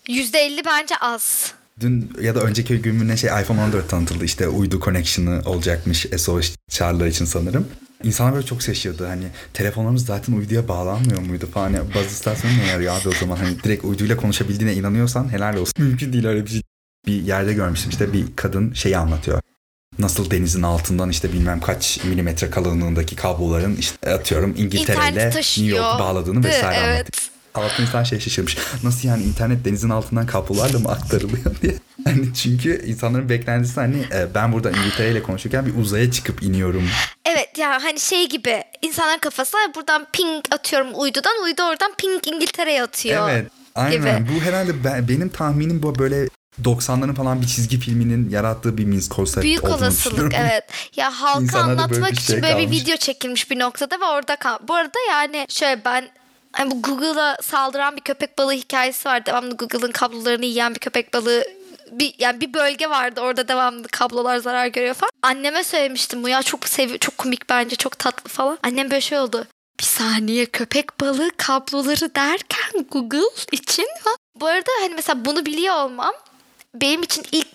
%50 bence az. Dün ya da önceki gün ne şey iPhone 14 tanıtıldı işte uydu connection'ı olacakmış SOS çağrılar için sanırım. İnsanlar böyle çok şaşırdı hani telefonlarımız zaten uyduya bağlanmıyor muydu falan. Yani baz istasyonu ne yarıyor abi o zaman hani direkt uyduyla konuşabildiğine inanıyorsan helal olsun. *laughs* Mümkün değil öyle bir şey. Bir yerde görmüştüm işte bir kadın şeyi anlatıyor. Nasıl denizin altından işte bilmem kaç milimetre kalınlığındaki kabloların işte atıyorum İngiltere ile İnternet New. York'u bağladığını vesaire evet. anlatıyor. Altın insan şey şaşırmış. Nasıl yani internet denizin altından kablolarla mı aktarılıyor *laughs* diye. Hani çünkü insanların beklentisi hani e, ben burada İngiltere ile konuşurken bir uzaya çıkıp iniyorum. Evet ya hani şey gibi insanların kafası buradan ping atıyorum uydudan uydu oradan ping İngiltere'ye atıyor. Evet. Aynen. gibi. Bu herhalde ben- benim tahminim bu böyle 90'ların falan bir çizgi filminin yarattığı bir means concept Büyük olasılık evet. Ya *laughs* halka İnsanlarda böyle anlatmak bir için şey böyle bir video çekilmiş bir noktada ve orada kal. Bu arada yani şöyle ben hani bu Google'a saldıran bir köpek balığı hikayesi var. Devamlı Google'ın kablolarını yiyen bir köpek balığı bir yani bir bölge vardı orada devamlı kablolar zarar görüyor falan. Anneme söylemiştim bu ya çok sevi çok komik bence çok tatlı falan. Annem böyle şey oldu. Bir saniye köpek balığı kabloları derken Google için falan. Bu arada hani mesela bunu biliyor olmam benim için ilk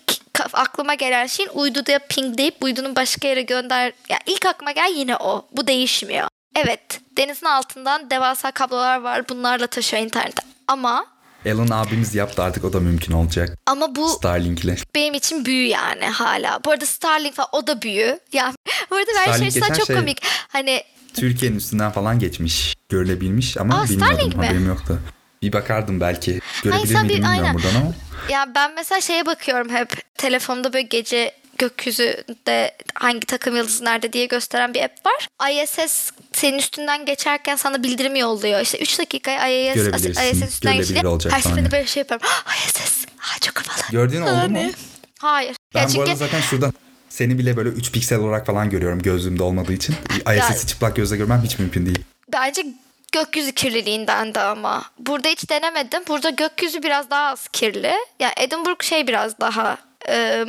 aklıma gelen şeyin uyduda pingleyip uydunun başka yere gönder... Ya ilk aklıma gelen yine o. Bu değişmiyor. Evet denizin altından devasa kablolar var. Bunlarla taşıyor internete. Ama Elon abimiz yaptı artık o da mümkün olacak. ama bu Starlink ile. benim için büyü yani hala. Bu arada Starlink falan o da büyü. Yani bu arada ben şey çok şey- komik. Hani Türkiye'nin üstünden falan geçmiş. Görülebilmiş ama Aa, bilmiyordum Starlink mi? haberim yoktu. Bir bakardım belki. Görebilir sen miydim bir- bilmiyorum aynen. buradan ama. Ya ben mesela şeye bakıyorum hep telefonda böyle gece gökyüzünde hangi takım yıldızı nerede diye gösteren bir app var. ISS senin üstünden geçerken sana bildirim yolluyor. İşte 3 dakika ISS. ISS üstünden olacak Her seferinde böyle şey yapıyorum. Ah, ISS. Ah, çok havalı. Gördüğün oldu mu? Hani- Hayır. Ben ya bu çünkü arada zaten şuradan seni bile böyle 3 piksel olarak falan görüyorum gözlüğümde olmadığı için. ISS'i çıplak gözle görmem hiç mümkün değil. bence gökyüzü kirliliğinden de ama. Burada hiç denemedim. Burada gökyüzü biraz daha az kirli. Yani Edinburgh şey biraz daha e,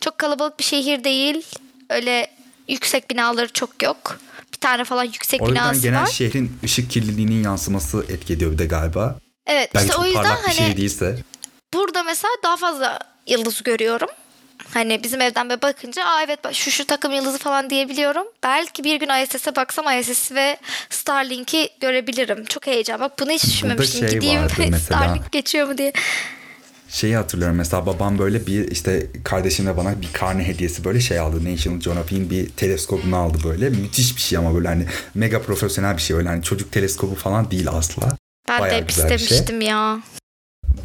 çok kalabalık bir şehir değil. Öyle yüksek binaları çok yok. Bir tane falan yüksek O yüzden binası genel var. şehrin ışık kirliliğinin yansıması etki ediyor bir de galiba. Evet Belki işte çok o yüzden parlak bir hani şey değilse. burada mesela daha fazla yıldız görüyorum. Hani bizim evden böyle bakınca aa evet şu şu takım yıldızı falan diyebiliyorum. Belki bir gün ISS'e baksam ISS ve Starlink'i görebilirim. Çok heyecan. Bak bunu hiç düşünmemiştim. şey Gideyim. *laughs* Starlink geçiyor mu diye. Şeyi hatırlıyorum mesela babam böyle bir işte kardeşimle bana bir karne hediyesi böyle şey aldı. National Geographic'in bir teleskobunu aldı böyle. Müthiş bir şey ama böyle hani mega profesyonel bir şey. Öyle hani çocuk teleskobu falan değil asla. Ben Bayağı de şey. istemiştim ya.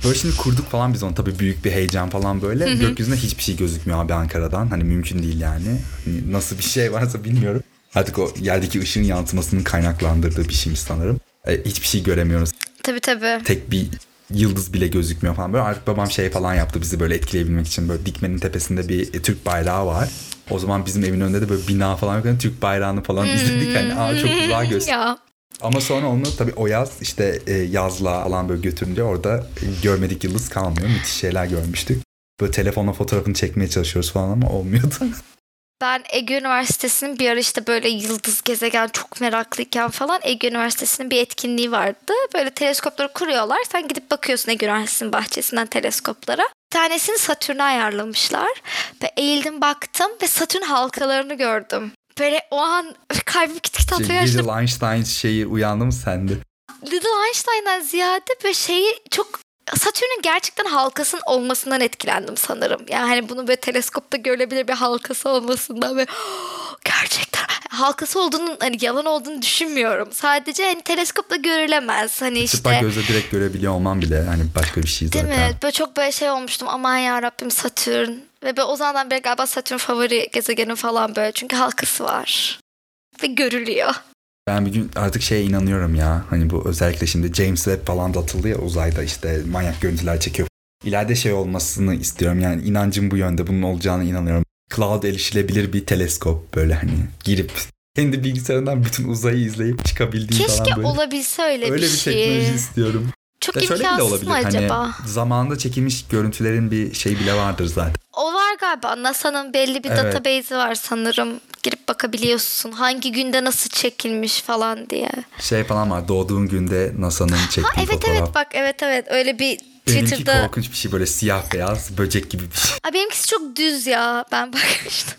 Böyle şimdi kurduk falan biz onu tabii büyük bir heyecan falan böyle. Gökyüzünde hiçbir şey gözükmüyor abi Ankara'dan. Hani mümkün değil yani. Hani nasıl bir şey varsa bilmiyorum. Artık o yerdeki ışığın yansımasının kaynaklandırdığı bir şeymiş sanırım. E, hiçbir şey göremiyoruz. Tabii tabii. Tek bir yıldız bile gözükmüyor falan. Böyle artık babam şey falan yaptı bizi böyle etkileyebilmek için. Böyle dikmenin tepesinde bir e, Türk bayrağı var. O zaman bizim evin önünde de böyle bina falan yok. Yani Türk bayrağını falan izledik. Hani aa çok güzel *laughs* göster. Ama sonra onu tabii o yaz işte e, yazla falan böyle götürünce orada e, görmedik yıldız kalmıyor. Müthiş şeyler görmüştük. Böyle telefonla fotoğrafını çekmeye çalışıyoruz falan ama olmuyordu. *laughs* Ben Ege Üniversitesi'nin bir ara işte böyle yıldız gezegen çok meraklıyken falan Ege Üniversitesi'nin bir etkinliği vardı. Böyle teleskopları kuruyorlar. Sen gidip bakıyorsun Ege Üniversitesi'nin bahçesinden teleskoplara. Bir tanesini Satürn'e ayarlamışlar. Ve eğildim baktım ve Satürn halkalarını gördüm. Böyle o an kalbim kit kit atmaya başladı. Little Einstein şeyi uyandı mı sende? Little Einstein'dan ziyade böyle şeyi çok Satürn'ün gerçekten halkasının olmasından etkilendim sanırım. Yani hani bunu böyle teleskopta görülebilir bir halkası olmasından ve *gasps* gerçekten halkası olduğunun hani yalan olduğunu düşünmüyorum. Sadece hani teleskopla görülemez. Hani işte Çıplak gözle direkt görebiliyor olman bile hani başka bir şey zaten. Değil mi? Böyle çok böyle şey olmuştum. Aman ya Rabbim Satürn. Ve böyle o zamandan beri galiba Satürn favori gezegenim falan böyle. Çünkü halkası var. Ve görülüyor. Ben bir gün artık şeye inanıyorum ya. Hani bu özellikle şimdi James Webb falan da atıldı ya uzayda işte manyak görüntüler çekiyor. İleride şey olmasını istiyorum yani inancım bu yönde bunun olacağına inanıyorum. Cloud erişilebilir bir teleskop böyle hani girip kendi bilgisayarından bütün uzayı izleyip çıkabildiğin Keşke falan böyle. olabilse öyle, Öyle bir bir şey. teknoloji istiyorum. Çok Ve şöyle bile olabilir. mı acaba? Hani zamanında çekilmiş görüntülerin bir şey bile vardır zaten. O var galiba. NASA'nın belli bir Evet. database'i var sanırım. Girip bakabiliyorsun. Hangi günde nasıl çekilmiş falan diye. Şey falan var doğduğun günde NASA'nın çektiği Ha evet fotoğraf. evet bak evet evet öyle bir Benimki Twitter'da. korkunç bir şey böyle siyah beyaz böcek gibi bir şey. Ay benimkisi çok düz ya. Ben *laughs* bakmıştım.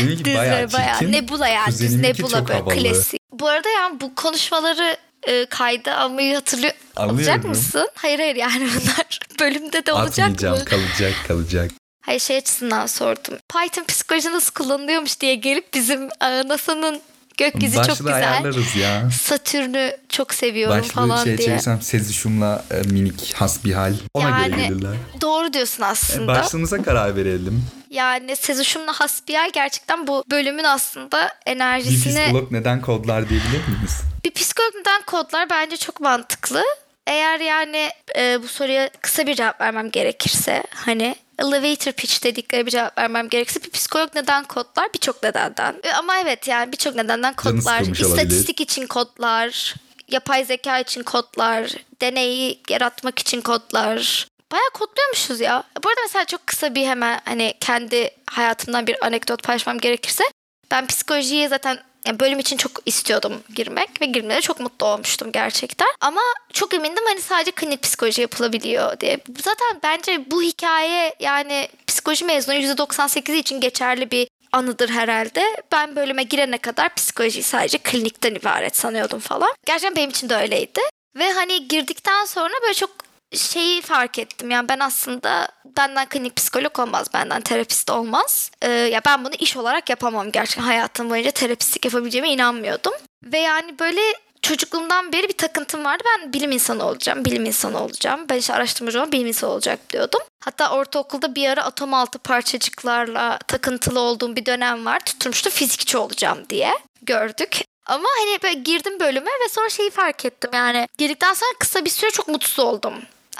Benimki Düz bayağı bayağı. çirkin. Nebula yani. Düz nebula böyle havalı. klasik. Bu arada yani bu konuşmaları e, kayda almayı hatırlıyor Alıyorum. mısın? Hayır hayır yani *laughs* bunlar bölümde de olacak Atmayacağım mı? kalacak kalacak. Hayır şey açısından sordum. Python psikoloji nasıl kullanılıyormuş diye gelip bizim e, NASA'nın gökyüzü Başlığı çok güzel. ayarlarız ya. Satürn'ü çok seviyorum Başlığı falan şey diye. çevirsem Sezişum'la e, minik hasbihal ona göre Yani gelirler. Doğru diyorsun E, aslında. başlığımıza karar verelim. Yani Sezuşum'la Hasbihal gerçekten bu bölümün aslında Bir enerjisini... psikolog neden kodlar diyebilir miyiz? Bir psikolog neden kodlar bence çok mantıklı. Eğer yani e, bu soruya kısa bir cevap vermem gerekirse hani elevator pitch dedikleri bir cevap vermem gerekirse bir psikolog neden kodlar birçok nedenden. E, ama evet yani birçok nedenden kodlar. İstatistik için kodlar, yapay zeka için kodlar, deneyi yaratmak için kodlar. Bayağı kodluyormuşuz ya. Bu arada mesela çok kısa bir hemen hani kendi hayatımdan bir anekdot paylaşmam gerekirse ben psikolojiye zaten yani bölüm için çok istiyordum girmek ve girmede de çok mutlu olmuştum gerçekten. Ama çok emindim hani sadece klinik psikoloji yapılabiliyor diye. Zaten bence bu hikaye yani psikoloji mezunu %98'i için geçerli bir anıdır herhalde. Ben bölüme girene kadar psikoloji sadece klinikten ibaret sanıyordum falan. Gerçekten benim için de öyleydi. Ve hani girdikten sonra böyle çok şeyi fark ettim. Yani ben aslında benden klinik psikolog olmaz, benden terapist olmaz. Ee, ya ben bunu iş olarak yapamam gerçekten. Hayatım boyunca terapistlik yapabileceğime inanmıyordum. Ve yani böyle çocukluğumdan beri bir takıntım vardı. Ben bilim insanı olacağım, bilim insanı olacağım. Ben işte araştırmacı olacağım, bilim insanı olacak diyordum. Hatta ortaokulda bir ara atom altı parçacıklarla takıntılı olduğum bir dönem var. Tutturmuştu fizikçi olacağım diye gördük. Ama hani böyle girdim bölüme ve sonra şeyi fark ettim yani. Girdikten sonra kısa bir süre çok mutsuz oldum.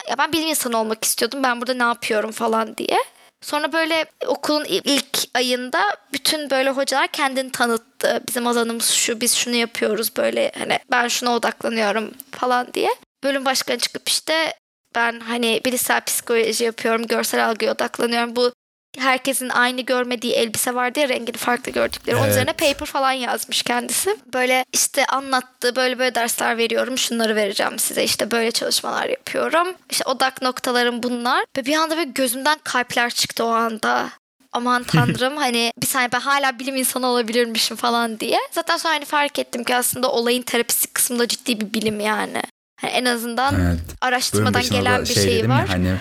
Ya ben bilim insanı olmak istiyordum. Ben burada ne yapıyorum falan diye. Sonra böyle okulun ilk ayında bütün böyle hocalar kendini tanıttı. Bizim alanımız şu, biz şunu yapıyoruz böyle hani ben şuna odaklanıyorum falan diye. Bölüm başkanı çıkıp işte ben hani bilişsel psikoloji yapıyorum, görsel algıya odaklanıyorum. Bu herkesin aynı görmediği elbise vardı ya rengini farklı gördükleri. Onun Evet. üzerine paper falan yazmış kendisi. Böyle işte anlattı böyle böyle dersler veriyorum şunları vereceğim size işte böyle çalışmalar yapıyorum. İşte odak noktalarım bunlar. Ve bir anda böyle gözümden kalpler çıktı o anda. Aman *laughs* tanrım hani bir saniye ben hala bilim insanı olabilirmişim falan diye. Zaten sonra hani fark ettim ki aslında olayın terapistik kısmında ciddi bir bilim yani. Hani en azından Evet. Araştırmadan gelen bir şey şey var. hani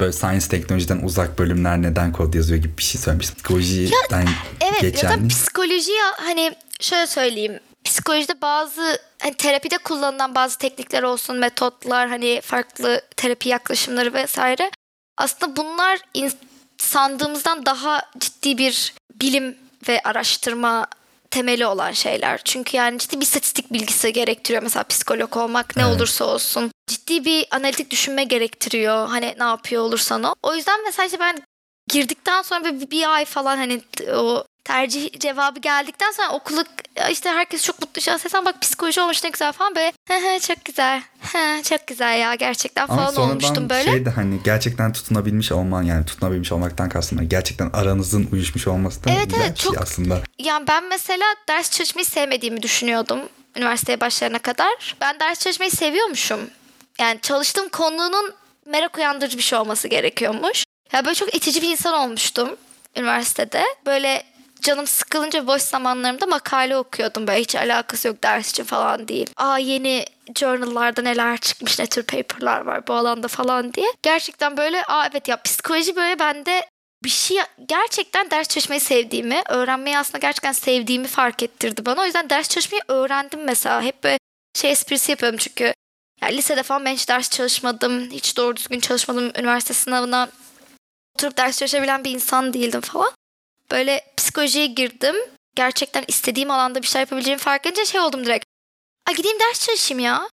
böyle science teknolojiden uzak bölümler neden kod yazıyor gibi bir şey söylemiştim. Psikolojiden Evet geçen. ya da psikoloji ya- hani şöyle söyleyeyim. Psikolojide bazı hani terapide kullanılan bazı teknikler olsun, metotlar, hani farklı terapi yaklaşımları vesaire. Aslında bunlar sandığımızdan daha ciddi bir bilim ve araştırma temeli olan şeyler. Çünkü yani ciddi bir istatistik bilgisi gerektiriyor mesela psikolog olmak ne Evet. olursa olsun. Ciddi bir analitik düşünme gerektiriyor. Hani ne yapıyor olursan o. O yüzden mesela işte ben girdikten sonra bir, bir ay falan hani o tercih cevabı geldikten sonra okulu işte herkes çok mutlu. Ya sen bak psikoloji olmuş ne güzel falan böyle "Hı hı, çok güzel. Hı, çok güzel ya gerçekten Ama falan olmuştum böyle. şey de hani gerçekten tutunabilmiş olman yani tutunabilmiş olmaktan kastım gerçekten aranızın uyuşmuş olması da Evet, evet, şey çok- aslında. Yani ben mesela ders çalışmayı sevmediğimi düşünüyordum üniversiteye başlayana kadar. Ben ders çalışmayı seviyormuşum. Yani çalıştığım konunun merak uyandırıcı bir şey olması gerekiyormuş. Ya böyle çok itici bir insan olmuştum üniversitede. Böyle canım sıkılınca boş zamanlarımda makale okuyordum. Böyle hiç alakası yok ders için falan değil. Aa yeni journallarda neler çıkmış, ne tür paperlar var bu alanda falan diye. Gerçekten böyle aa evet ya psikoloji böyle bende bir şey gerçekten ders çalışmayı sevdiğimi, öğrenmeyi aslında gerçekten sevdiğimi fark ettirdi bana. O yüzden ders çalışmayı öğrendim mesela. Hep böyle şey esprisi yapıyorum çünkü yani lisede falan ben hiç ders çalışmadım. Hiç doğru düzgün çalışmadım. Üniversite sınavına oturup ders çalışabilen bir insan değildim falan. Böyle psikolojiye girdim. Gerçekten istediğim alanda bir şey yapabileceğimi fark edince şey oldum direkt. Ay gideyim ders çalışayım ya.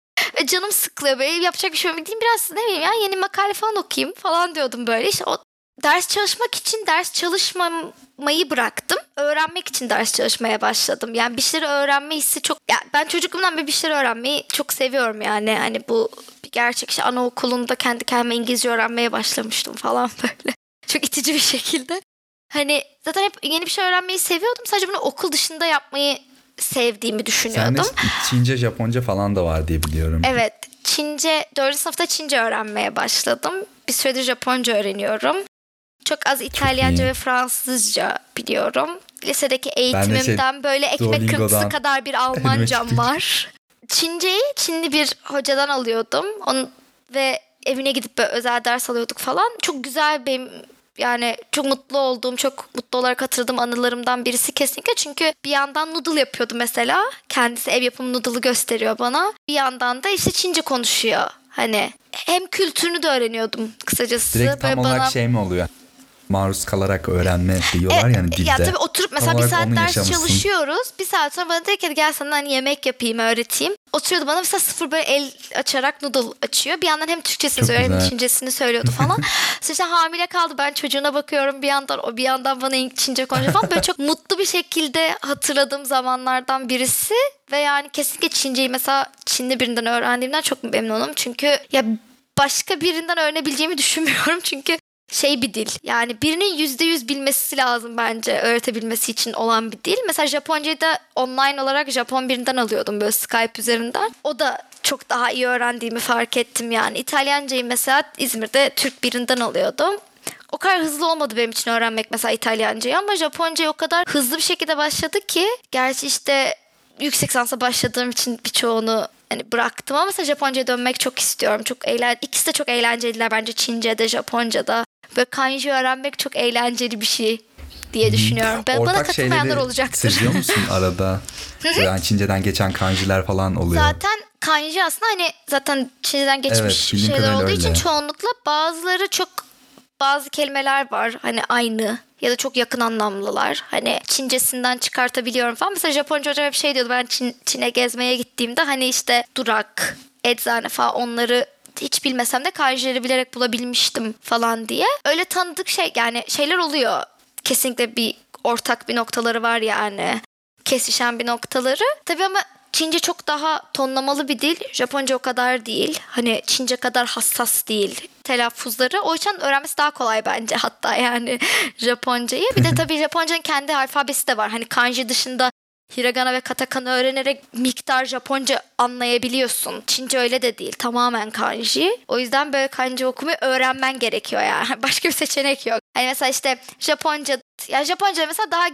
Ve canım sıkılıyor böyle yapacak bir şey yok. Gideyim biraz ne bileyim ya yeni makale falan okuyayım falan diyordum böyle. İşte o ders çalışmak için ders çalışmamayı bıraktım. Öğrenmek için ders çalışmaya başladım. Yani bir şeyleri öğrenme hissi çok... Ya ben çocukluğumdan beri bir şeyleri öğrenmeyi çok seviyorum yani. Hani bu bir gerçek şey. Anaokulunda kendi kendime İngilizce öğrenmeye başlamıştım falan *laughs* böyle. Çok itici bir şekilde. Hani zaten hep yeni bir şey öğrenmeyi seviyordum. Sadece bunu okul dışında yapmayı sevdiğimi düşünüyordum. Sende Çince, Japonca falan da var diye biliyorum. Evet. Çince, 4. sınıfta Çince öğrenmeye başladım. Bir süredir Japonca öğreniyorum. Çok az İtalyanca iyi. ve Fransızca biliyorum. Lisedeki eğitimimden şey, böyle ekmek kırıntısı kadar bir *laughs* Almancam var. Çinceyi Çinli bir hocadan alıyordum. Onun, ve evine gidip böyle özel ders alıyorduk falan. Çok güzel benim yani çok mutlu olduğum, çok mutlu olarak hatırladığım anılarımdan birisi kesinlikle. Çünkü bir yandan noodle yapıyordu mesela. Kendisi ev yapımı noodle'ı gösteriyor bana. Bir yandan da işte Çince konuşuyor. Hani hem kültürünü de öğreniyordum kısacası. Direkt tam Böyle olarak bana... şey mi oluyor? Maruz kalarak öğrenme diyorlar yani dilde. Ya tabii oturup mesela bir saat ders çalışıyoruz. Bir saat sonra bana dedi ki "Hadi gel sana hani yemek yapayım öğreteyim. Oturuyordu bana mesela sıfır böyle el açarak noodle açıyor. Bir yandan hem Türkçesini Çok söylüyor hem. Çincesini söylüyordu falan. *laughs* Sonra işte hamile kaldı ben çocuğuna bakıyorum bir yandan o bir yandan bana Çince konuşuyor falan. Böyle çok mutlu bir şekilde hatırladığım zamanlardan birisi. Ve yani kesinlikle Çinceyi mesela Çinli birinden öğrendiğimden çok memnunum. Çünkü ya başka birinden öğrenebileceğimi düşünmüyorum. *laughs* Çünkü şey bir dil. Yani birinin yüzde yüz bilmesi lazım bence öğretebilmesi için olan bir dil. Mesela Japoncayı da online olarak Japon birinden alıyordum böyle Skype üzerinden. O da çok daha iyi öğrendiğimi fark ettim yani. İtalyancayı mesela İzmir'de Türk birinden alıyordum. O kadar hızlı olmadı benim için öğrenmek mesela İtalyancayı ama Japoncayı o kadar hızlı bir şekilde başladı ki. Gerçi işte yüksek lisansa başladığım için birçoğunu hani bıraktım ama mesela Japonca'ya dönmek çok istiyorum. Çok eğlen İkisi de çok eğlenceliler bence Çince'de, Japonca'da. Böyle kanji öğrenmek çok eğlenceli bir şey diye düşünüyorum. Ben, bana Ortak katılmayanlar şeyleri olacaktır. seziyor musun *laughs* arada? yani Çince'den geçen kanjiler falan oluyor. Zaten kanji aslında hani zaten Çince'den geçmiş Evet, şeyler olduğu için öyle. çoğunlukla bazıları çok bazı kelimeler var hani aynı ya da çok yakın anlamlılar. Hani Çincesinden çıkartabiliyorum falan. Mesela Japonca hocam hep şey diyordu ben Çin, Çin'e gezmeye gittiğimde hani işte durak, eczane falan onları hiç bilmesem de kanjileri bilerek bulabilmiştim falan diye. Öyle tanıdık şey yani şeyler oluyor. Kesinlikle bir ortak bir noktaları var yani kesişen bir noktaları. Tabii ama Çince çok daha tonlamalı bir dil. Japonca o kadar değil. Hani Çince kadar hassas değil telaffuzları. O yüzden öğrenmesi daha kolay bence hatta yani *laughs* Japoncayı. Bir de *laughs* tabii Japonca'nın kendi alfabesi de var. Hani kanji dışında Hiragana ve katakana öğrenerek miktar Japonca anlayabiliyorsun. Çince öyle de değil. Tamamen kanji. O yüzden böyle kanji okumayı öğrenmen gerekiyor yani. *laughs* Başka bir seçenek yok. Hani mesela işte Japonca ya Japonca mesela daha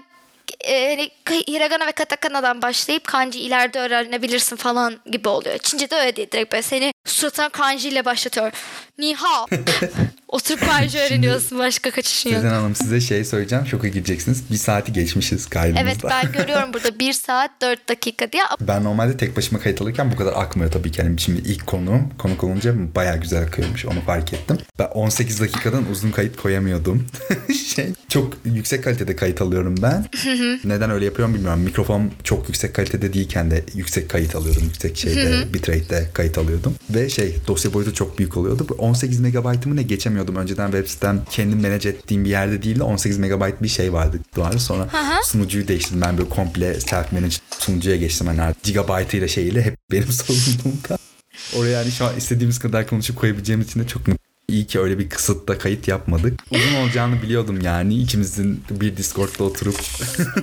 e, hani hiragana ve katakana'dan başlayıp kanji ileride öğrenebilirsin falan gibi oluyor. Çince'de öyle değil. Direkt böyle seni suratına kanji ile başlatıyor. Ni hao. *laughs* Oturup kanji öğreniyorsun. Başka kaçışın yok. Sezen Hanım size şey söyleyeceğim. Şoka gideceksiniz. Bir saati geçmişiz kaydımızda. Evet ben görüyorum burada *laughs* 1 saat 4 dakika diye. Ben normalde tek başıma kayıt alırken bu kadar akmıyor tabii ki. Yani şimdi ilk konuğum, konuk olunca bayağı güzel akıyormuş. Onu fark ettim. Ben 18 dakikadan uzun kayıt koyamıyordum. *laughs* şey çok yüksek kalitede kayıt alıyorum ben. Neden öyle yapıyorum bilmiyorum. Mikrofon çok yüksek kalitede değilken de yüksek kayıt alıyordum. Yüksek şeyde bitrate'de kayıt alıyordum. Ve şey dosya boyutu çok büyük oluyordu. Bu 18 megabaytımı ne geçemiyordum. Önceden web sitem kendim manage ettiğim bir yerde değil de 18 megabayt bir şey vardı. Sonra sunucuyu değiştirdim. Ben böyle komple self managed sunucuya geçtim. Yani gigabaytıyla şeyiyle hep *laughs* benim sorumluluğumda. Oraya yani şu an istediğimiz kadar konuşup koyabileceğimiz için de çok mutluyum. İyi ki öyle bir kısıtta kayıt yapmadık. *laughs* Uzun olacağını biliyordum yani. İkimizin bir Discord'da oturup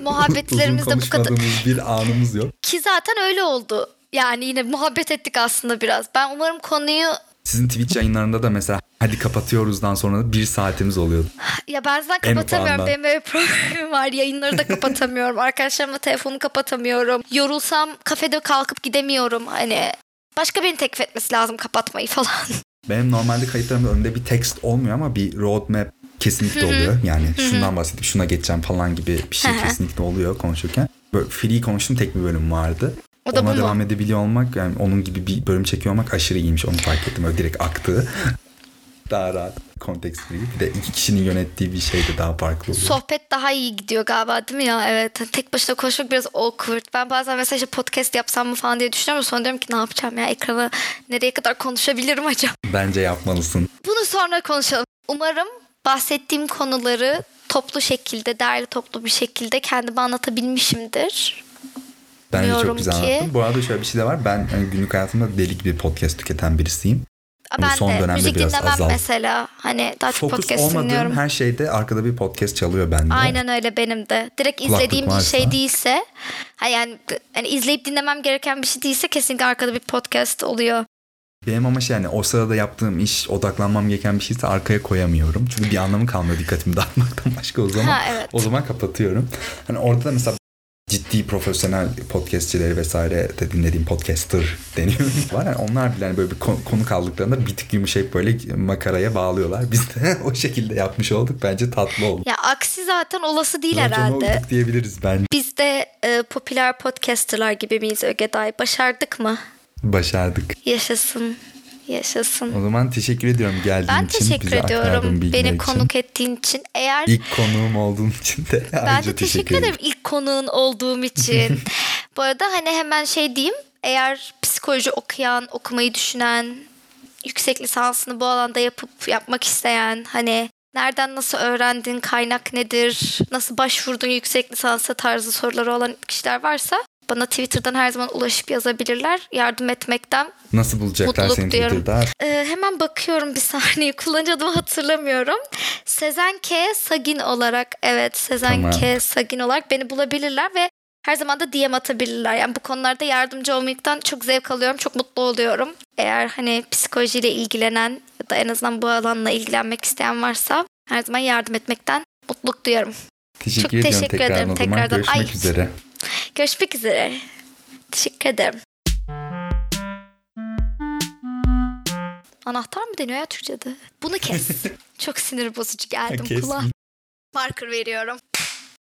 Muhabbetlerimizde bu kadar. *laughs* bir anımız yok. Ki zaten öyle oldu. Yani yine muhabbet ettik aslında biraz. Ben umarım konuyu Sizin Twitch yayınlarında da mesela hadi kapatıyoruzdan sonra da bir saatimiz oluyordu. Ya bazen En kapatamıyorum. Benim böyle problemim var. Yayınları da kapatamıyorum. Arkadaşlarımla telefonu kapatamıyorum. Yorulsam kafede kalkıp gidemiyorum. Hani başka birini teklif etmesi lazım kapatmayı falan. Benim normalde kayıtlarımda önünde bir text olmuyor ama bir roadmap kesinlikle oluyor. Yani şundan bahsedip şuna geçeceğim falan gibi bir şey kesinlikle oluyor konuşurken. Böyle free konuştuğum tek bir bölüm vardı. O da Ona bu mu? devam edebiliyor olmak yani onun gibi bir bölüm çekiyor olmak aşırı iyiymiş onu fark ettim. Öyle direkt aktı. *laughs* daha rahat kontekst free. Bir de iki kişinin yönettiği bir şey de daha farklı oluyor. Sohbet daha iyi gidiyor galiba değil mi ya? Evet. Hani Tek başına konuşmak biraz awkward. Ben bazen mesela işte podcast yapsam mı falan diye düşünüyorum. Sonra diyorum ki ne yapacağım ya? Ekrana nereye kadar konuşabilirim acaba? *laughs* Bence yapmalısın. Bunu sonra konuşalım. Umarım bahsettiğim konuları toplu şekilde, değerli toplu bir şekilde kendime anlatabilmişimdir. Bence çok güzel ki. anlattın. Bu arada şöyle bir şey de var. Ben hani günlük hayatımda deli gibi podcast tüketen birisiyim. Aa, Ama Ben son de dönemde müzik biraz dinlemem azaldı. mesela. Hani daha çok Fokus podcast olmadığım dinliyorum. her şeyde arkada bir podcast çalıyor bende. Aynen öyle benim de. Direkt Kulaklık izlediğim bir varsa. şey değilse, yani hani izleyip dinlemem gereken bir şey değilse kesinlikle arkada bir podcast oluyor. Benim ama şey yani o sırada yaptığım iş odaklanmam gereken bir şeyse arkaya koyamıyorum. Çünkü bir anlamı kalmıyor dikkatimi *laughs* dağıtmaktan başka o zaman. Ha, evet. O zaman kapatıyorum. Hani orada da mesela ciddi profesyonel podcastçileri vesaire de dinlediğim podcaster deniyor. *laughs* var yani onlar bile hani böyle bir konu, kaldıklarında bir tık yumuşayıp böyle makaraya bağlıyorlar. Biz de *laughs* o şekilde yapmış olduk. Bence tatlı oldu. Ya aksi zaten olası değil Racon herhalde. olduk diyebiliriz bence. Biz de e, popüler podcasterlar gibi miyiz Ögeday? Başardık mı? Başardık. Yaşasın. Yaşasın. O zaman teşekkür ediyorum geldiğin Ben için. teşekkür bize aktardığın ediyorum beni için. konuk ettiğin için. Eğer İlk konuğum olduğun için de ben ayrıca de teşekkür ederim ilk konuğun olduğum için. *laughs* Bu arada hani hemen şey diyeyim. Eğer psikoloji okuyan, okumayı düşünen, yüksek lisansını bu alanda yapıp yapmak isteyen, hani nereden nasıl öğrendin, kaynak nedir, nasıl başvurdun yüksek lisansa tarzı soruları olan kişiler varsa bana Twitter'dan her zaman ulaşıp yazabilirler. Yardım etmekten Nasıl bulacaklar Mutluluk seni. Twitter'da? Ee, hemen bakıyorum bir saniye. *laughs* Kullanıcı adımı hatırlamıyorum. Sezen K. Sagin olarak evet Sezen Tamam. K. Sagin olarak beni bulabilirler ve her zaman da DM atabilirler. Yani bu konularda yardımcı olmaktan çok zevk alıyorum. Çok mutlu oluyorum. Eğer hani psikolojiyle ilgilenen ya da en azından bu alanla ilgilenmek isteyen varsa her zaman yardım etmekten mutluluk duyuyorum. Teşekkür Çok ediyorum teşekkür ederim tekrardan. Görüşmek Ay. üzere. Görüşmek üzere. Teşekkür ederim. Anahtar mı deniyor ya Türkçe'de? Bunu kes. *laughs* Çok sinir bozucu geldim kulağa. Marker veriyorum.